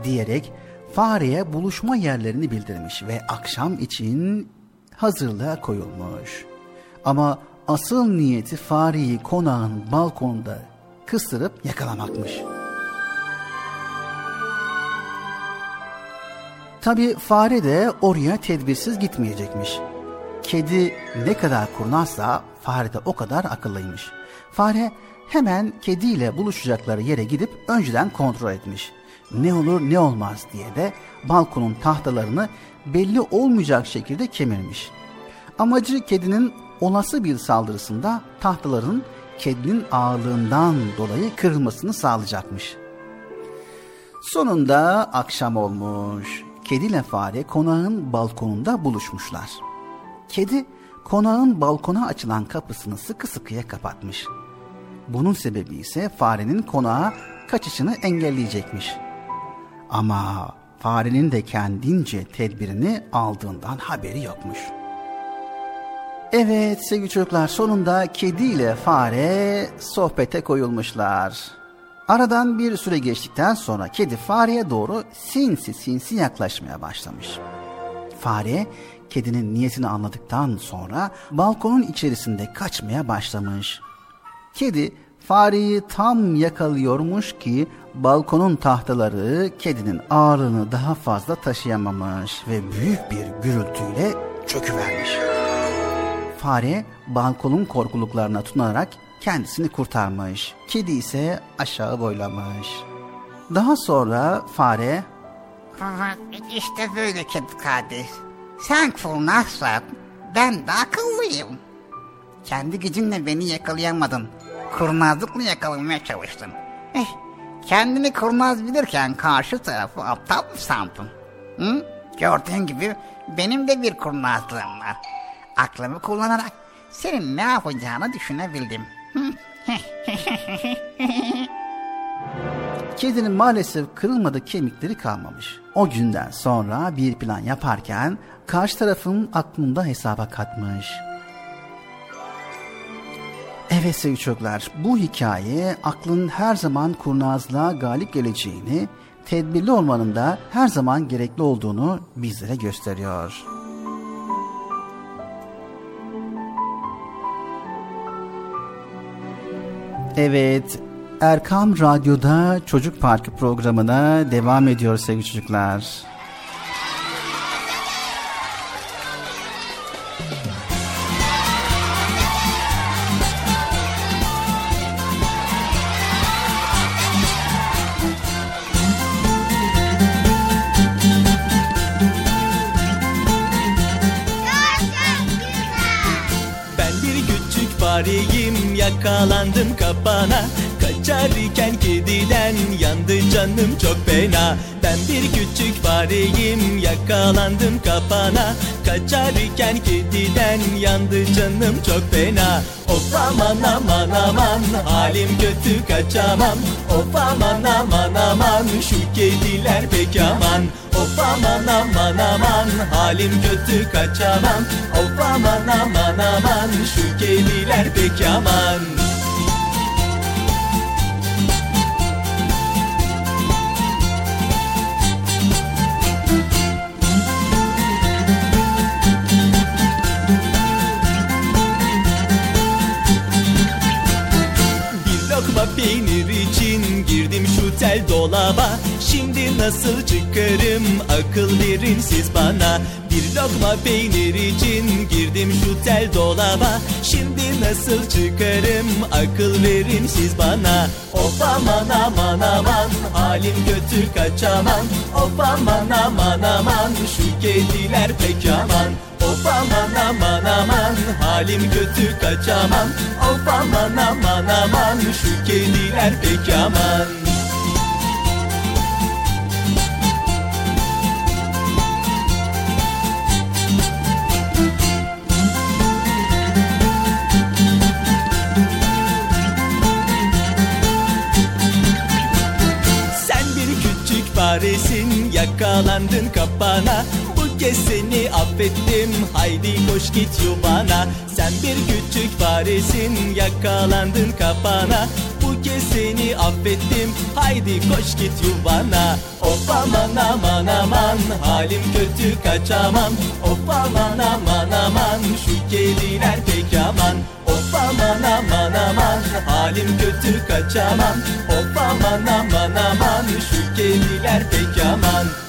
Diyerek fareye buluşma yerlerini bildirmiş ve akşam için hazırlığa koyulmuş. Ama asıl niyeti fareyi konağın balkonunda kıstırıp yakalamakmış. Tabi fare de oraya tedbirsiz gitmeyecekmiş. Kedi ne kadar kurnazsa fare de o kadar akıllıymış. Fare hemen kediyle buluşacakları yere gidip önceden kontrol etmiş. Ne olur ne olmaz diye de balkonun tahtalarını belli olmayacak şekilde kemirmiş. Amacı kedinin olası bir saldırısında tahtaların kedinin ağırlığından dolayı kırılmasını sağlayacakmış. Sonunda akşam olmuş. kedi ile fare konağın balkonunda buluşmuşlar. Kedi konağın balkona açılan kapısını sıkı sıkıya kapatmış. Bunun sebebi ise farenin konağa kaçışını engelleyecekmiş. Ama farenin de kendince tedbirini aldığından haberi yokmuş. Evet sevgili çocuklar sonunda kedi ile fare sohbete koyulmuşlar. Aradan bir süre geçtikten sonra kedi fareye doğru sinsi sinsi yaklaşmaya başlamış. Fare kedinin niyetini anladıktan sonra balkonun içerisinde kaçmaya başlamış. Kedi fareyi tam yakalıyormuş ki balkonun tahtaları kedinin ağırlığını daha fazla taşıyamamış ve büyük bir gürültüyle çöküvermiş. Fare balkonun korkuluklarına tutunarak kendisini kurtarmış. Kedi ise aşağı boylamış. Daha sonra fare İşte böyle kedi kardeş. Sen kurnazsan ben de akıllıyım. Kendi gücünle beni yakalayamadın. Kurnazlıkla yakalamaya çalıştın. Eh, kendini kurnaz bilirken karşı tarafı aptal mı sandın? Hı? Gördüğün gibi benim de bir kurnazlığım var. Aklımı kullanarak senin ne yapacağını düşünebildim. Kedinin maalesef kırılmadık kemikleri kalmamış. O günden sonra bir plan yaparken karşı tarafın aklında hesaba katmış. Evet sevgili çocuklar bu hikaye aklın her zaman kurnazlığa galip geleceğini, tedbirli olmanın da her zaman gerekli olduğunu bizlere gösteriyor. Evet, Erkam Radyo'da Çocuk Parkı programına devam ediyor sevgili çocuklar. Fareyim yakalandım kapana Kaçarken kediden yandı canım çok fena. Ben bir küçük fareyim yakalandım kapana. Kaçarken kediden yandı canım çok fena. Of aman aman aman halim kötü kaçamam. Of aman aman aman şu kediler pek aman. Of aman aman aman halim kötü kaçamam. Of aman aman aman şu kediler pek aman tel dolaba. Şimdi nasıl çıkarım? Akıl verin siz bana. Bir lokma peynir için girdim şu tel dolaba. Şimdi nasıl çıkarım? Akıl verin siz bana. Of aman aman aman halim kötü kaçamam Of aman aman aman şu kediler pek aman. Of aman aman aman halim kötü kaçamam Of aman aman aman şu kediler pek aman yakalandın kapana. Bu kez seni affettim. Haydi koş git yuvana. Sen bir küçük faresin. Yakalandın kapana. Bu kez seni affettim. Haydi koş git yuvana. Of aman aman aman. Halim kötü kaçamam. Of aman aman aman. Şu kediler pek aman. Of aman aman aman. Halim kötü kaçamam. Of aman aman aman. Şu kediler pek aman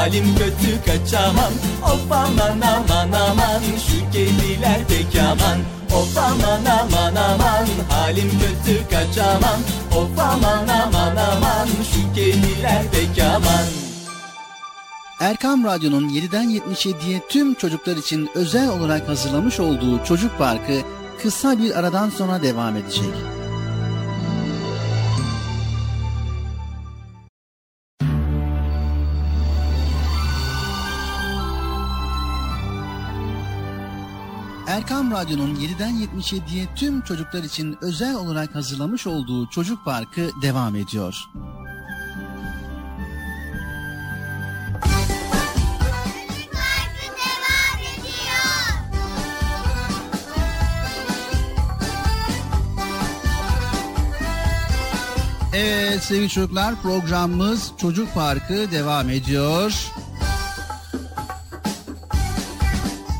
halim kötü kaçamam. Of aman aman aman. Şu kediler pek aman. Of aman aman aman. Halim kötü kaçamam. Of aman aman aman. Şu kediler Erkam Radyo'nun 7'den 77'ye tüm çocuklar için özel olarak hazırlamış olduğu Çocuk Parkı kısa bir aradan sonra devam edecek. Erkam Radyo'nun 7'den 77'ye tüm çocuklar için özel olarak hazırlamış olduğu Çocuk Parkı devam ediyor. Parkı devam ediyor. Evet sevgili çocuklar programımız Çocuk Parkı devam ediyor.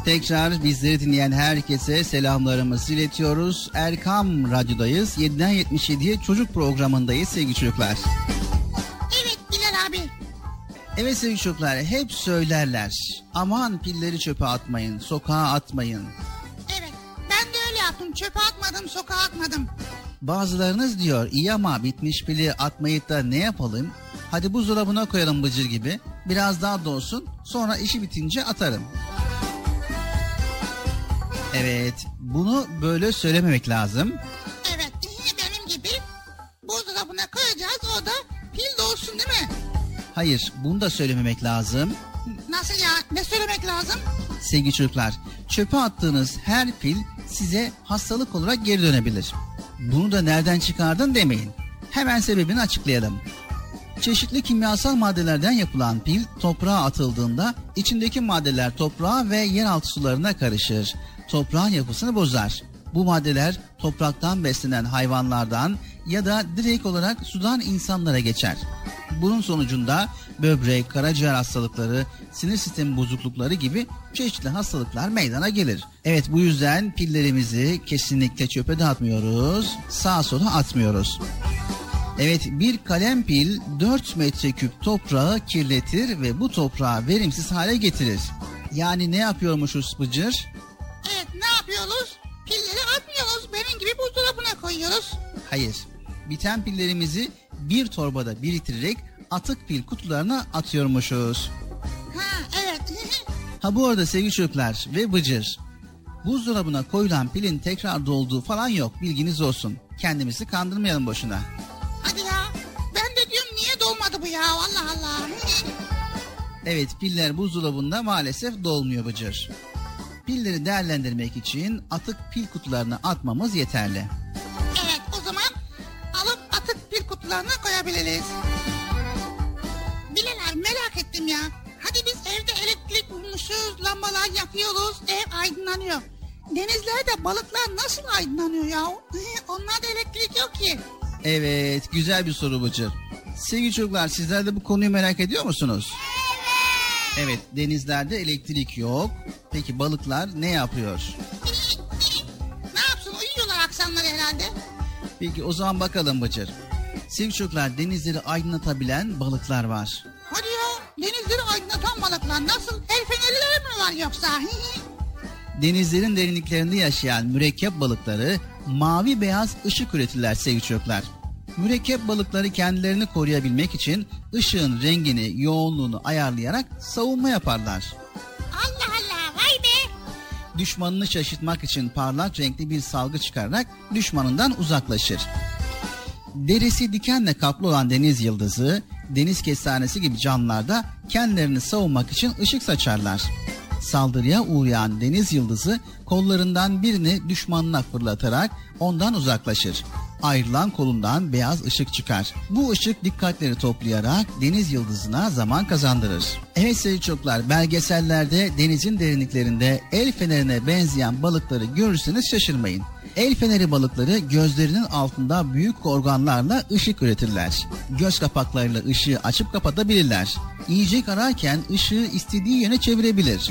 Tekrar bizleri dinleyen herkese selamlarımızı iletiyoruz. Erkam Radyo'dayız. 7'den 77'ye çocuk programındayız sevgili çocuklar. Evet Bilal abi. Evet sevgili çocuklar hep söylerler. Aman pilleri çöpe atmayın, sokağa atmayın. Evet ben de öyle yaptım. Çöpe atmadım, sokağa atmadım. Bazılarınız diyor iyi ama bitmiş pili atmayıp da ne yapalım? Hadi buzdolabına koyalım bıcır gibi. Biraz daha dolsun sonra işi bitince atarım. Evet bunu böyle söylememek lazım. Evet benim gibi buzdolabına koyacağız. O da pil dolsun değil mi? Hayır bunu da söylememek lazım. Nasıl ya? Ne söylemek lazım? Sevgili çocuklar çöpe attığınız her pil size hastalık olarak geri dönebilir. Bunu da nereden çıkardın demeyin. Hemen sebebini açıklayalım. Çeşitli kimyasal maddelerden yapılan pil toprağa atıldığında içindeki maddeler toprağa ve yeraltı sularına karışır. Toprağın yapısını bozar. Bu maddeler topraktan beslenen hayvanlardan ya da direkt olarak sudan insanlara geçer. Bunun sonucunda böbrek, karaciğer hastalıkları, sinir sistemi bozuklukları gibi çeşitli hastalıklar meydana gelir. Evet bu yüzden pillerimizi kesinlikle çöpe dağıtmıyoruz, sağa sola atmıyoruz. Evet bir kalem pil 4 metreküp toprağı kirletir ve bu toprağı verimsiz hale getirir. Yani ne yapıyormuşuz Bıcır? Evet ne yapıyoruz? Pilleri atmıyoruz. Benim gibi buzdolabına koyuyoruz. Hayır. Biten pillerimizi bir torbada biriktirerek atık pil kutularına atıyormuşuz. Ha evet. Ha bu arada sevgili çocuklar ve Bıcır. Buzdolabına koyulan pilin tekrar dolduğu falan yok bilginiz olsun. Kendimizi kandırmayalım boşuna. Hadi ya. Ben de diyorum niye dolmadı bu ya? Allah Allah. Evet piller buzdolabında maalesef dolmuyor Bıcır. Pilleri değerlendirmek için atık pil kutularına atmamız yeterli. evet o zaman alıp atık pil kutularına koyabiliriz. Bilal abi merak ettim ya. Hadi biz evde elektrik bulmuşuz, lambalar yakıyoruz, ev aydınlanıyor. Denizlerde balıklar nasıl aydınlanıyor ya? Onlarda elektrik yok ki. Evet güzel bir soru Bıcır. Sevgili çocuklar sizler de bu konuyu merak ediyor musunuz? Evet denizlerde elektrik yok. Peki balıklar ne yapıyor? ne yapsın uyuyorlar akşamları herhalde. Peki o zaman bakalım Bıcır. Sevgili çocuklar denizleri aydınlatabilen balıklar var. Hadi ya denizleri aydınlatan balıklar nasıl? El fenerleri mi var yoksa? Denizlerin derinliklerinde yaşayan mürekkep balıkları mavi beyaz ışık üretirler sevgili çocuklar. Mürekkep balıkları kendilerini koruyabilmek için ışığın rengini, yoğunluğunu ayarlayarak savunma yaparlar. Allah Allah vay be. Düşmanını şaşırtmak için parlak renkli bir salgı çıkararak düşmanından uzaklaşır. Derisi dikenle kaplı olan deniz yıldızı, deniz kestanesi gibi canlılarda kendilerini savunmak için ışık saçarlar. Saldırıya uğrayan deniz yıldızı kollarından birini düşmanına fırlatarak ondan uzaklaşır. Ayrılan kolundan beyaz ışık çıkar. Bu ışık dikkatleri toplayarak deniz yıldızına zaman kazandırır. Evet sevgili çocuklar belgesellerde denizin derinliklerinde el fenerine benzeyen balıkları görürseniz şaşırmayın. El feneri balıkları gözlerinin altında büyük organlarla ışık üretirler. Göz kapaklarıyla ışığı açıp kapatabilirler. Yiyecek ararken ışığı istediği yöne çevirebilir.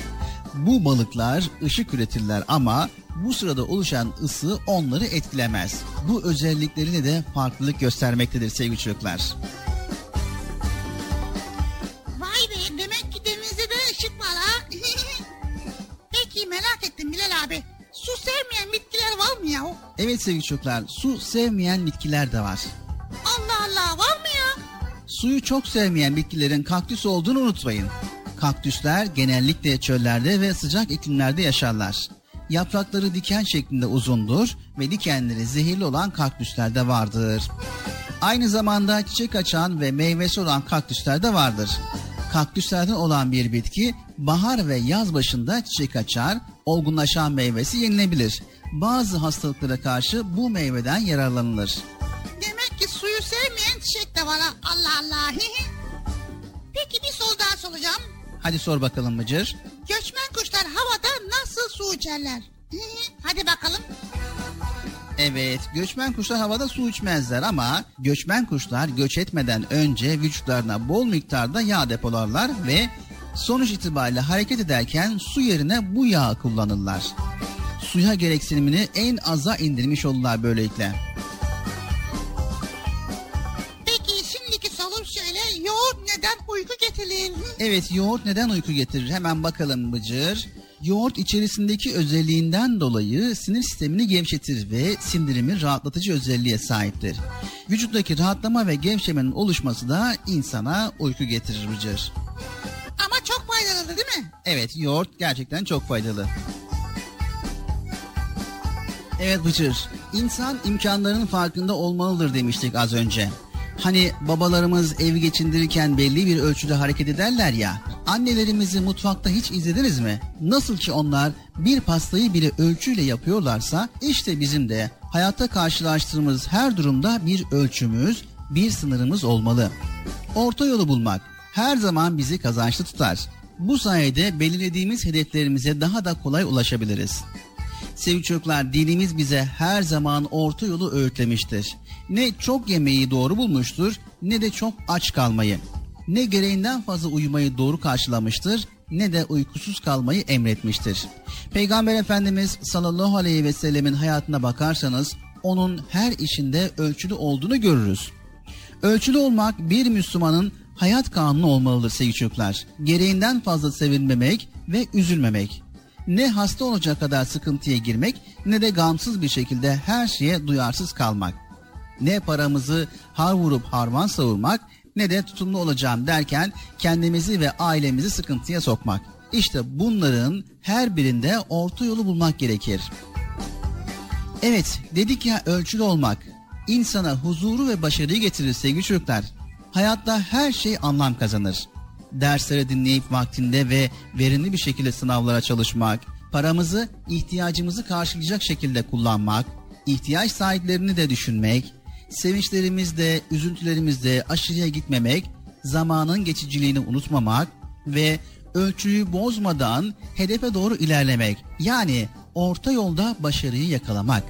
Bu balıklar ışık üretirler ama bu sırada oluşan ısı onları etkilemez. Bu özelliklerini de farklılık göstermektedir sevgili çocuklar. Vay be demek ki denizde de ışık var ha. Peki merak ettim Bilal abi. Su sevmeyen bitkiler var mı ya? Evet sevgili çocuklar su sevmeyen bitkiler de var. Allah Allah var mı ya? Suyu çok sevmeyen bitkilerin kaktüs olduğunu unutmayın. Kaktüsler genellikle çöllerde ve sıcak iklimlerde yaşarlar. Yaprakları diken şeklinde uzundur ve dikenleri zehirli olan kaktüsler de vardır. Aynı zamanda çiçek açan ve meyvesi olan kaktüsler de vardır. Kaktüslerden olan bir bitki bahar ve yaz başında çiçek açar, olgunlaşan meyvesi yenilebilir. Bazı hastalıklara karşı bu meyveden yararlanılır. Demek ki suyu sevmeyen çiçek de var. Allah Allah. Peki bir soru daha soracağım. Hadi sor bakalım Bıcır. Göçmen kuşlar havada nasıl su içerler? Hadi bakalım. Evet, göçmen kuşlar havada su içmezler ama göçmen kuşlar göç etmeden önce vücutlarına bol miktarda yağ depolarlar ve sonuç itibariyle hareket ederken su yerine bu yağı kullanırlar. Suya gereksinimini en aza indirmiş olurlar böylelikle. Neden uyku getirir? Evet, yoğurt neden uyku getirir? Hemen bakalım Bıcır. Yoğurt içerisindeki özelliğinden dolayı sinir sistemini gevşetir ve sindirimi rahatlatıcı özelliğe sahiptir. Vücuttaki rahatlama ve gevşemenin oluşması da insana uyku getirir Bıcır. Ama çok faydalı değil mi? Evet, yoğurt gerçekten çok faydalı. Evet Bıcır, insan imkanlarının farkında olmalıdır demiştik az önce. Hani babalarımız evi geçindirirken belli bir ölçüde hareket ederler ya. Annelerimizi mutfakta hiç izlediniz mi? Nasıl ki onlar bir pastayı bile ölçüyle yapıyorlarsa işte bizim de hayatta karşılaştığımız her durumda bir ölçümüz, bir sınırımız olmalı. Orta yolu bulmak her zaman bizi kazançlı tutar. Bu sayede belirlediğimiz hedeflerimize daha da kolay ulaşabiliriz. Sevgili çocuklar dinimiz bize her zaman orta yolu öğütlemiştir. Ne çok yemeği doğru bulmuştur ne de çok aç kalmayı. Ne gereğinden fazla uyumayı doğru karşılamıştır ne de uykusuz kalmayı emretmiştir. Peygamber Efendimiz sallallahu aleyhi ve sellemin hayatına bakarsanız onun her işinde ölçülü olduğunu görürüz. Ölçülü olmak bir Müslümanın hayat kanunu olmalıdır sevgili çocuklar. Gereğinden fazla sevinmemek ve üzülmemek ne hasta olacak kadar sıkıntıya girmek ne de gamsız bir şekilde her şeye duyarsız kalmak. Ne paramızı har vurup harman savurmak ne de tutumlu olacağım derken kendimizi ve ailemizi sıkıntıya sokmak. İşte bunların her birinde orta yolu bulmak gerekir. Evet dedik ya ölçülü olmak insana huzuru ve başarıyı getirir sevgili çocuklar. Hayatta her şey anlam kazanır dersleri dinleyip vaktinde ve verimli bir şekilde sınavlara çalışmak, paramızı ihtiyacımızı karşılayacak şekilde kullanmak, ihtiyaç sahiplerini de düşünmek, sevinçlerimizde, üzüntülerimizde aşırıya gitmemek, zamanın geçiciliğini unutmamak ve ölçüyü bozmadan hedefe doğru ilerlemek. Yani orta yolda başarıyı yakalamak.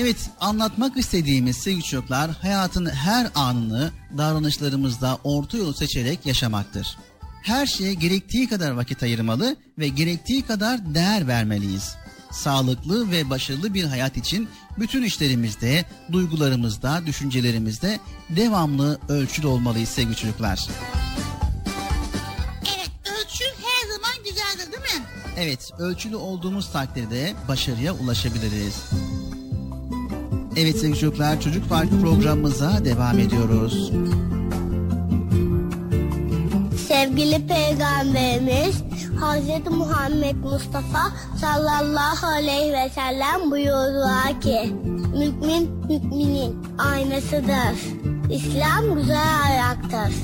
Evet anlatmak istediğimiz sevgili çocuklar hayatın her anını davranışlarımızda orta yolu seçerek yaşamaktır. Her şeye gerektiği kadar vakit ayırmalı ve gerektiği kadar değer vermeliyiz. Sağlıklı ve başarılı bir hayat için bütün işlerimizde, duygularımızda, düşüncelerimizde devamlı ölçülü olmalıyız sevgili çocuklar. Evet ölçü her zaman güzeldir değil mi? Evet ölçülü olduğumuz takdirde başarıya ulaşabiliriz. Evet sevgili çocuklar Çocuk Parkı programımıza devam ediyoruz. Sevgili Peygamberimiz Hz. Muhammed Mustafa sallallahu aleyhi ve sellem buyurdular ki Mümin müminin aynasıdır. İslam güzel ayaktır.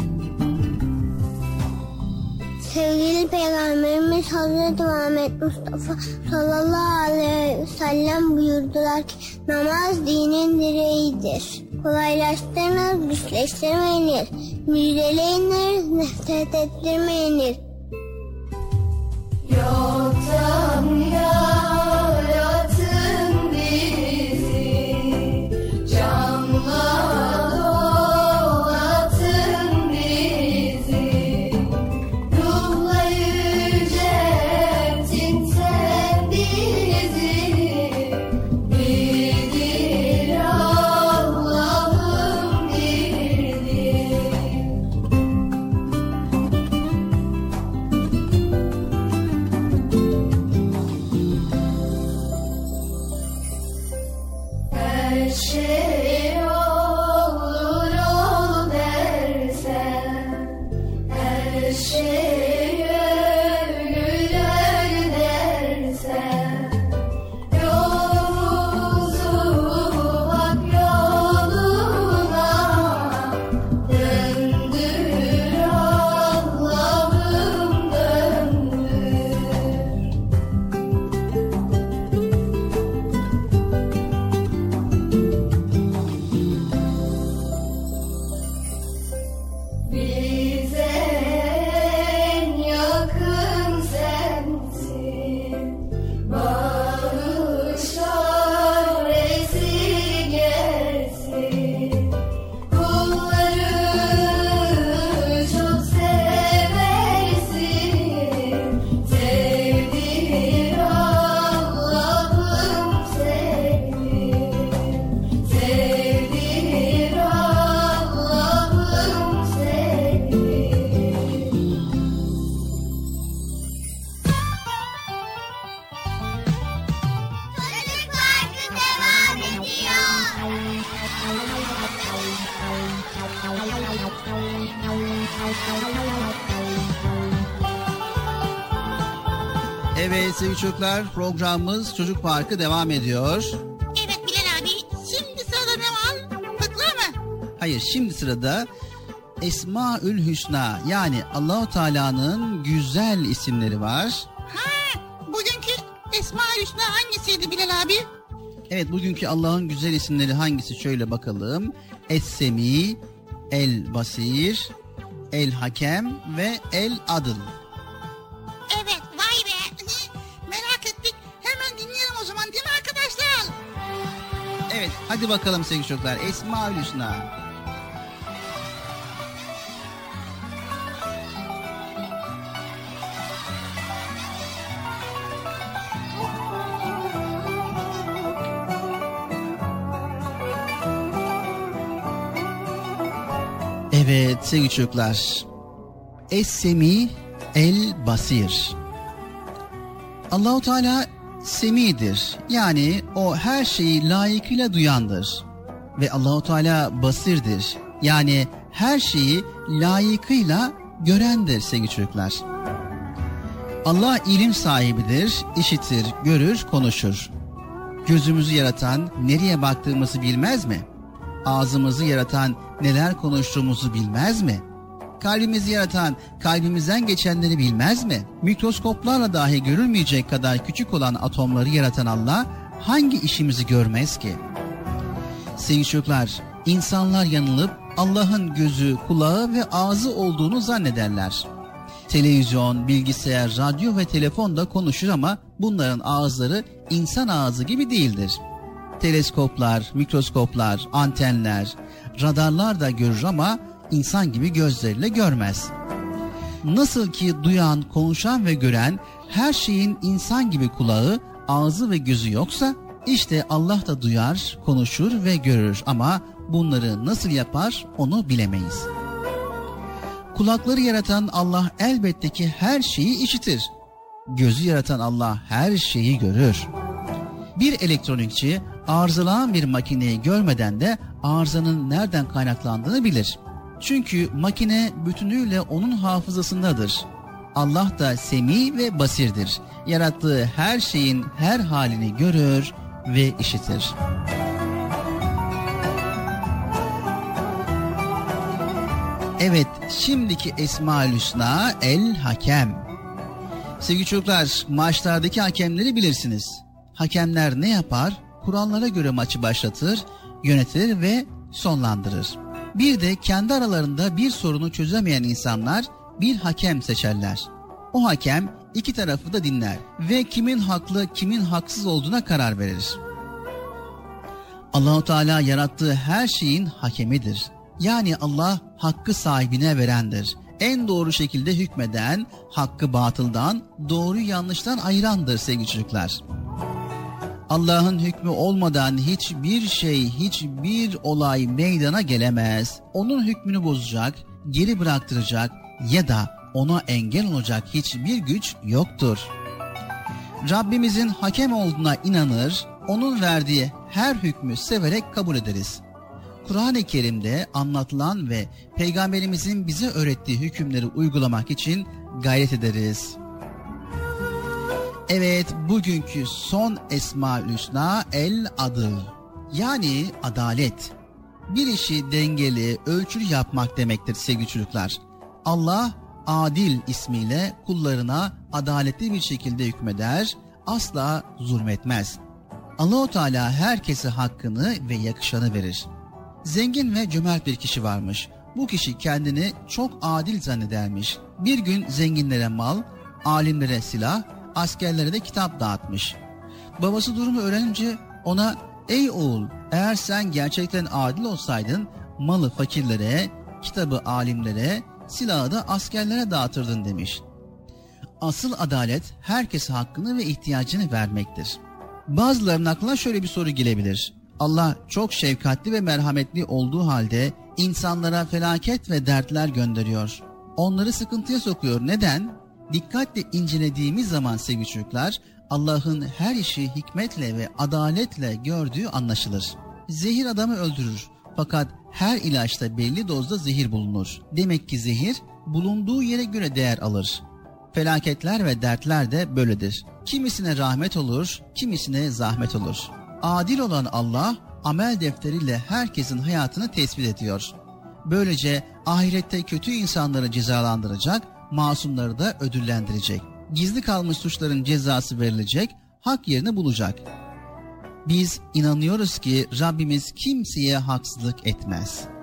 Sevgili Peygamberimiz Hazreti Muhammed Mustafa sallallahu aleyhi ve sellem buyurdular ki namaz dinin direğidir. Kolaylaştırınız, güçleştirmeyiniz. Müjdeleyiniz, nefret ettirmeyiniz. Yoktan yarattın programımız Çocuk Parkı devam ediyor. Evet Bilal abi. Şimdi sırada ne var? Fıkra mı? Hayır şimdi sırada Esmaül Hüsna yani Allahu Teala'nın güzel isimleri var. Ha, bugünkü Esma Hüsna hangisiydi Bilal abi? Evet bugünkü Allah'ın güzel isimleri hangisi şöyle bakalım. Es-Semi, El Basir, El Hakem ve El Adıl. Hadi bakalım sevgili çocuklar Esmaül Hüsna. Evet sevgili çocuklar. Es-Semi El Basir. Allahu Teala semidir. Yani o her şeyi layıkıyla duyandır. Ve Allahu Teala basirdir. Yani her şeyi layıkıyla görendir sevgili çocuklar. Allah ilim sahibidir, işitir, görür, konuşur. Gözümüzü yaratan nereye baktığımızı bilmez mi? Ağzımızı yaratan neler konuştuğumuzu bilmez mi? Kalbimizi yaratan kalbimizden geçenleri bilmez mi? Mikroskoplarla dahi görülmeyecek kadar küçük olan atomları yaratan Allah hangi işimizi görmez ki? Sevgili çocuklar, insanlar yanılıp Allah'ın gözü, kulağı ve ağzı olduğunu zannederler. Televizyon, bilgisayar, radyo ve telefon da konuşur ama bunların ağızları insan ağzı gibi değildir. Teleskoplar, mikroskoplar, antenler, radarlar da görür ama insan gibi gözleriyle görmez. Nasıl ki duyan, konuşan ve gören her şeyin insan gibi kulağı, ağzı ve gözü yoksa işte Allah da duyar, konuşur ve görür ama bunları nasıl yapar onu bilemeyiz. Kulakları yaratan Allah elbette ki her şeyi işitir. Gözü yaratan Allah her şeyi görür. Bir elektronikçi arızalanan bir makineyi görmeden de arızanın nereden kaynaklandığını bilir. Çünkü makine bütünüyle onun hafızasındadır. Allah da semi ve basirdir. Yarattığı her şeyin her halini görür ve işitir. Evet, şimdiki Esma-ül Hüsna El Hakem. Sevgili çocuklar, maçlardaki hakemleri bilirsiniz. Hakemler ne yapar? Kurallara göre maçı başlatır, yönetir ve sonlandırır. Bir de kendi aralarında bir sorunu çözemeyen insanlar bir hakem seçerler. O hakem iki tarafı da dinler ve kimin haklı kimin haksız olduğuna karar verir. Allahu Teala yarattığı her şeyin hakemidir. Yani Allah hakkı sahibine verendir. En doğru şekilde hükmeden, hakkı batıldan, doğru yanlıştan ayırandır sevgili çocuklar. Allah'ın hükmü olmadan hiçbir şey, hiçbir olay meydana gelemez. Onun hükmünü bozacak, geri bıraktıracak ya da ona engel olacak hiçbir güç yoktur. Rabbimizin hakem olduğuna inanır, onun verdiği her hükmü severek kabul ederiz. Kur'an-ı Kerim'de anlatılan ve Peygamberimizin bize öğrettiği hükümleri uygulamak için gayret ederiz. Evet, bugünkü son Esma-ül Hüsna El Adıl. Yani adalet. Bir işi dengeli, ölçülü yapmak demektir sevgili çocuklar. Allah Adil ismiyle kullarına adaletli bir şekilde hükmeder, asla zulmetmez. Allahu Teala herkese hakkını ve yakışanı verir. Zengin ve cömert bir kişi varmış. Bu kişi kendini çok adil zannedermiş. Bir gün zenginlere mal, alimlere silah, askerlere de kitap dağıtmış. Babası durumu öğrenince ona ''Ey oğul eğer sen gerçekten adil olsaydın malı fakirlere, kitabı alimlere, silahı da askerlere dağıtırdın.'' demiş. Asıl adalet herkese hakkını ve ihtiyacını vermektir. Bazılarının aklına şöyle bir soru gelebilir. Allah çok şefkatli ve merhametli olduğu halde insanlara felaket ve dertler gönderiyor. Onları sıkıntıya sokuyor. Neden? Dikkatle incelediğimiz zaman sevgili çocuklar Allah'ın her işi hikmetle ve adaletle gördüğü anlaşılır. Zehir adamı öldürür fakat her ilaçta belli dozda zehir bulunur. Demek ki zehir bulunduğu yere göre değer alır. Felaketler ve dertler de böyledir. Kimisine rahmet olur, kimisine zahmet olur. Adil olan Allah amel defteriyle herkesin hayatını tespit ediyor. Böylece ahirette kötü insanları cezalandıracak, masumları da ödüllendirecek. Gizli kalmış suçların cezası verilecek, hak yerini bulacak. Biz inanıyoruz ki Rabbimiz kimseye haksızlık etmez.''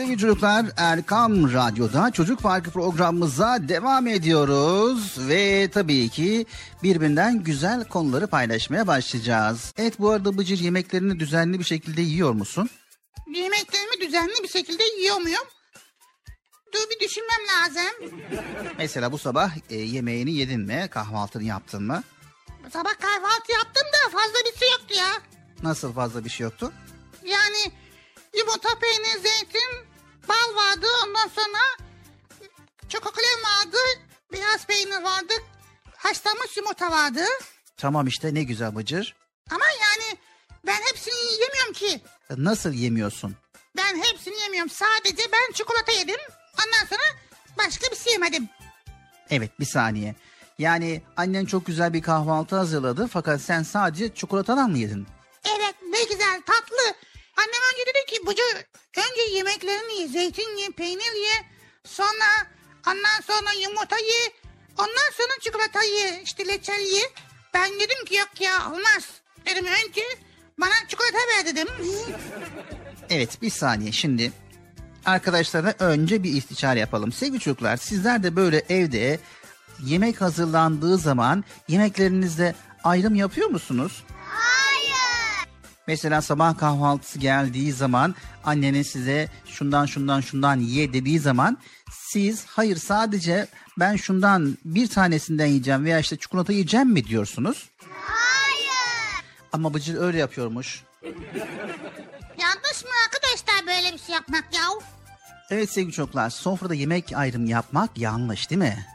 Sevgili çocuklar Erkam Radyo'da Çocuk Parkı programımıza devam ediyoruz. Ve tabii ki birbirinden güzel konuları paylaşmaya başlayacağız. Evet bu arada Bıcır yemeklerini düzenli bir şekilde yiyor musun? Yemeklerimi düzenli bir şekilde yiyor muyum? Dur bir düşünmem lazım. Mesela bu sabah e, yemeğini yedin mi? Kahvaltını yaptın mı? Sabah kahvaltı yaptım da fazla bir şey yoktu ya. Nasıl fazla bir şey yoktu? Yani yumurta, peynir, zeytin, bal vardı. Ondan sonra çokoklem vardı. Beyaz peynir vardı. Haşlanmış yumurta vardı. Tamam işte ne güzel Bıcır. Ama yani ben hepsini yemiyorum ki. E, Nasıl yemiyorsun? Ben hepsini yemiyorum. Sadece ben çikolata yedim. Ondan sonra başka bir şey yemedim. Evet bir saniye. Yani annen çok güzel bir kahvaltı hazırladı fakat sen sadece çikolatadan mı yedin? Evet ne güzel tatlı. Annem önce dedi ki Bucu önce yemeklerini ye. Zeytin ye, peynir ye. Sonra ondan sonra yumurta ye. Ondan sonra çikolata ye. işte reçel ye. Ben dedim ki yok ya olmaz. Dedim önce bana çikolata ver dedim. Evet bir saniye şimdi arkadaşlara önce bir istişare yapalım. Sevgili çocuklar sizler de böyle evde yemek hazırlandığı zaman yemeklerinizde ayrım yapıyor musunuz? Hayır. Mesela sabah kahvaltısı geldiği zaman annenin size şundan şundan şundan ye dediği zaman siz hayır sadece ben şundan bir tanesinden yiyeceğim veya işte çikolata yiyeceğim mi diyorsunuz? Hayır. Ama Bıcır öyle yapıyormuş. Yanlış mı arkadaşlar böyle bir şey yapmak ya? Evet sevgili çocuklar sofrada yemek ayrımı yapmak yanlış değil mi?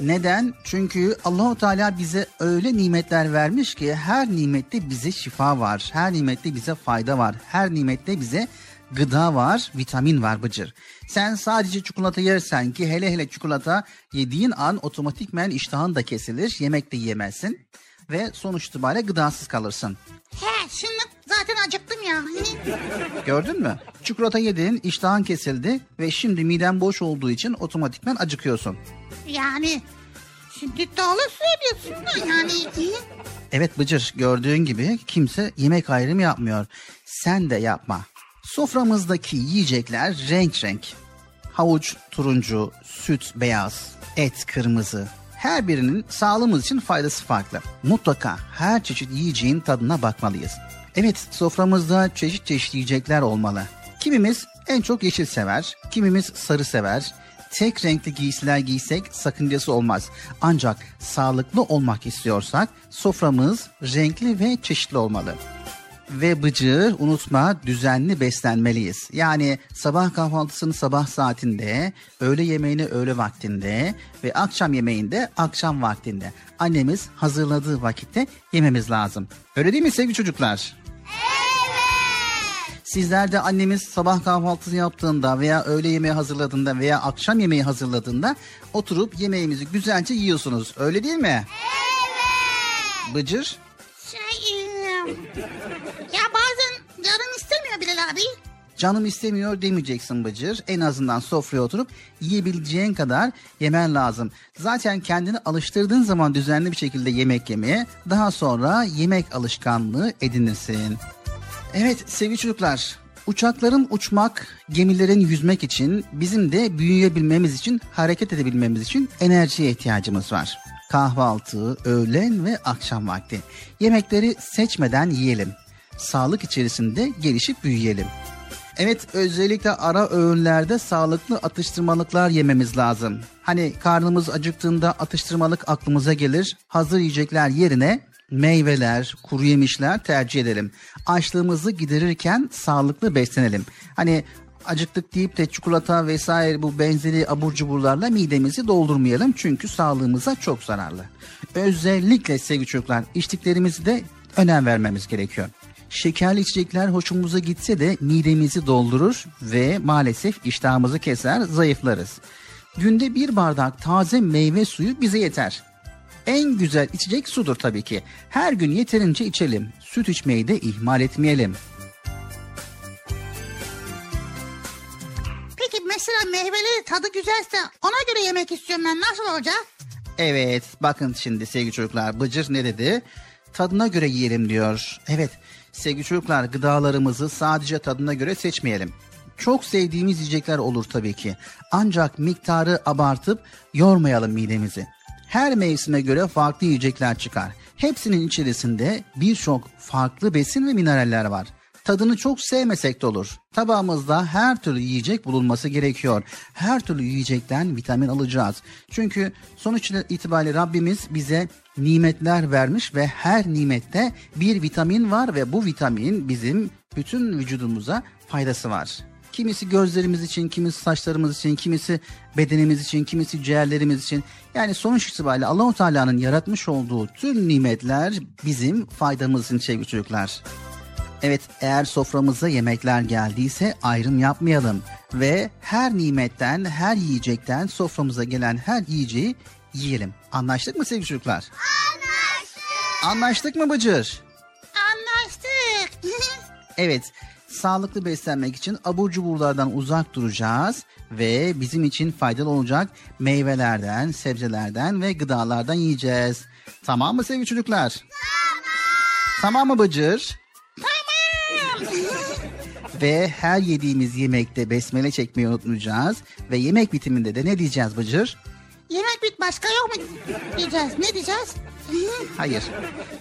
Neden? Çünkü Allahu Teala bize öyle nimetler vermiş ki her nimette bize şifa var. Her nimette bize fayda var. Her nimette bize gıda var, vitamin var Bıcır. Sen sadece çikolata yersen ki hele hele çikolata yediğin an otomatikmen iştahın da kesilir. Yemek de yiyemezsin ve sonuç itibariyle gıdasız kalırsın. He şimdi zaten acıktım ya. Gördün mü? Çikolata yedin, iştahın kesildi ve şimdi miden boş olduğu için otomatikmen acıkıyorsun. Yani şimdi doğru söylüyorsun da yani. Evet Bıcır gördüğün gibi kimse yemek ayrımı yapmıyor. Sen de yapma. Soframızdaki yiyecekler renk renk. Havuç turuncu, süt beyaz, et kırmızı. Her birinin sağlığımız için faydası farklı. Mutlaka her çeşit yiyeceğin tadına bakmalıyız. Evet soframızda çeşit çeşit yiyecekler olmalı. Kimimiz en çok yeşil sever, kimimiz sarı sever. Tek renkli giysiler giysek sakıncası olmaz. Ancak sağlıklı olmak istiyorsak soframız renkli ve çeşitli olmalı. Ve Bıcır unutma düzenli beslenmeliyiz. Yani sabah kahvaltısını sabah saatinde, öğle yemeğini öğle vaktinde ve akşam yemeğinde akşam vaktinde. Annemiz hazırladığı vakitte yememiz lazım. Öyle değil mi sevgili çocuklar? Sizler de annemiz sabah kahvaltısı yaptığında veya öğle yemeği hazırladığında veya akşam yemeği hazırladığında oturup yemeğimizi güzelce yiyorsunuz. Öyle değil mi? Evet. Bıcır? Şey, ya bazen canım istemiyor Bilal abi. Canım istemiyor demeyeceksin Bıcır. En azından sofraya oturup yiyebileceğin kadar yemen lazım. Zaten kendini alıştırdığın zaman düzenli bir şekilde yemek yemeye daha sonra yemek alışkanlığı edinirsin. Evet sevgili çocuklar uçakların uçmak, gemilerin yüzmek için bizim de büyüyebilmemiz için, hareket edebilmemiz için enerjiye ihtiyacımız var. Kahvaltı, öğlen ve akşam vakti. Yemekleri seçmeden yiyelim. Sağlık içerisinde gelişip büyüyelim. Evet özellikle ara öğünlerde sağlıklı atıştırmalıklar yememiz lazım. Hani karnımız acıktığında atıştırmalık aklımıza gelir. Hazır yiyecekler yerine meyveler, kuru yemişler tercih edelim. Açlığımızı giderirken sağlıklı beslenelim. Hani acıktık deyip de çikolata vesaire bu benzeri abur cuburlarla midemizi doldurmayalım. Çünkü sağlığımıza çok zararlı. Özellikle sevgili çocuklar içtiklerimizi de önem vermemiz gerekiyor. Şekerli içecekler hoşumuza gitse de midemizi doldurur ve maalesef iştahımızı keser, zayıflarız. Günde bir bardak taze meyve suyu bize yeter. En güzel içecek sudur tabii ki. Her gün yeterince içelim. Süt içmeyi de ihmal etmeyelim. Peki mesela meyveleri tadı güzelse ona göre yemek istiyorum ben. Nasıl olacak? Evet bakın şimdi sevgili çocuklar Bıcır ne dedi? Tadına göre yiyelim diyor. Evet Sevgili çocuklar gıdalarımızı sadece tadına göre seçmeyelim. Çok sevdiğimiz yiyecekler olur tabii ki. Ancak miktarı abartıp yormayalım midemizi. Her mevsime göre farklı yiyecekler çıkar. Hepsinin içerisinde birçok farklı besin ve mineraller var. Tadını çok sevmesek de olur. Tabağımızda her türlü yiyecek bulunması gerekiyor. Her türlü yiyecekten vitamin alacağız. Çünkü sonuç itibariyle Rabbimiz bize nimetler vermiş ve her nimette bir vitamin var ve bu vitamin bizim bütün vücudumuza faydası var. Kimisi gözlerimiz için, kimisi saçlarımız için, kimisi bedenimiz için, kimisi ciğerlerimiz için. Yani sonuç itibariyle Allahu Teala'nın yaratmış olduğu tüm nimetler bizim faydamız için sevgili çocuklar. Evet eğer soframıza yemekler geldiyse ayrım yapmayalım ve her nimetten, her yiyecekten soframıza gelen her yiyeceği yiyelim. Anlaştık mı sevgili çocuklar? Anlaştık. Anlaştık mı Bıcır? Anlaştık. Evet, sağlıklı beslenmek için abur cuburlardan uzak duracağız ve bizim için faydalı olacak meyvelerden, sebzelerden ve gıdalardan yiyeceğiz. Tamam mı sevgili çocuklar? Tamam. Tamam mı Bıcır? Ve her yediğimiz yemekte besmele çekmeyi unutmayacağız. Ve yemek bitiminde de ne diyeceğiz Bıcır? Yemek bit başka yok mu diyeceğiz? Ne diyeceğiz? Hayır.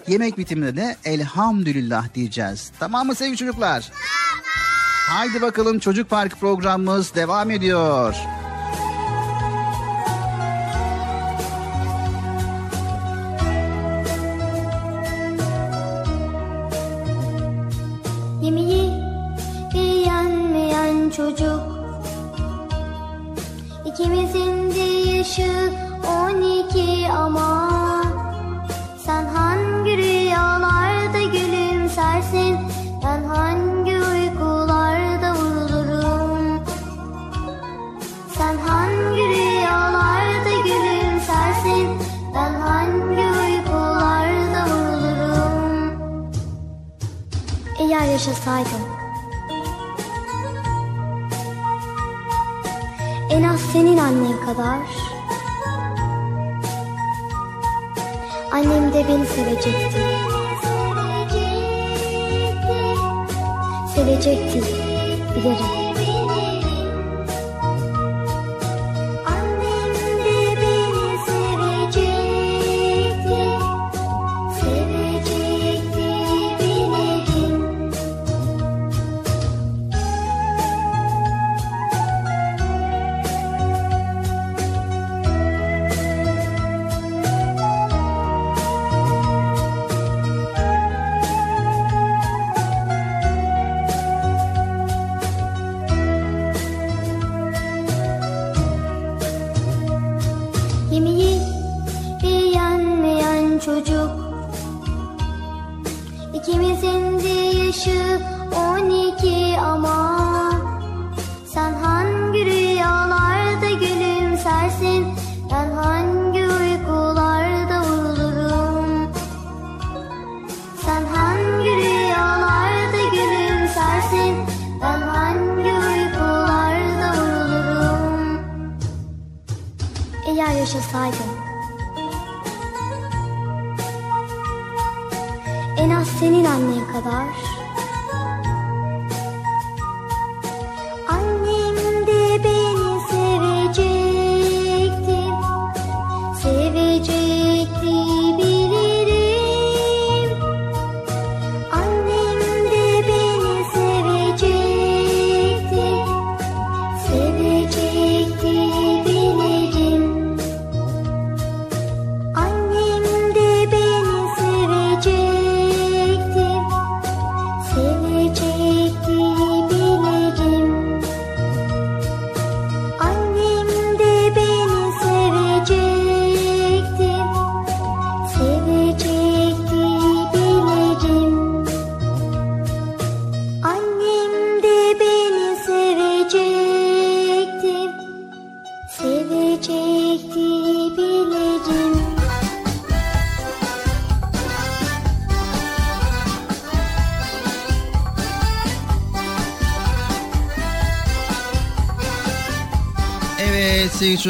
Yemek bitiminde de elhamdülillah diyeceğiz. Tamam mı sevgili çocuklar? Tamam. Haydi bakalım Çocuk Park programımız devam ediyor. Yemeği beğenmeyen çocuk İkimizin de yaşı on iki ama yaşasaydım. En az senin annen kadar. Annem de beni sevecekti. Sevecekti. Bilirim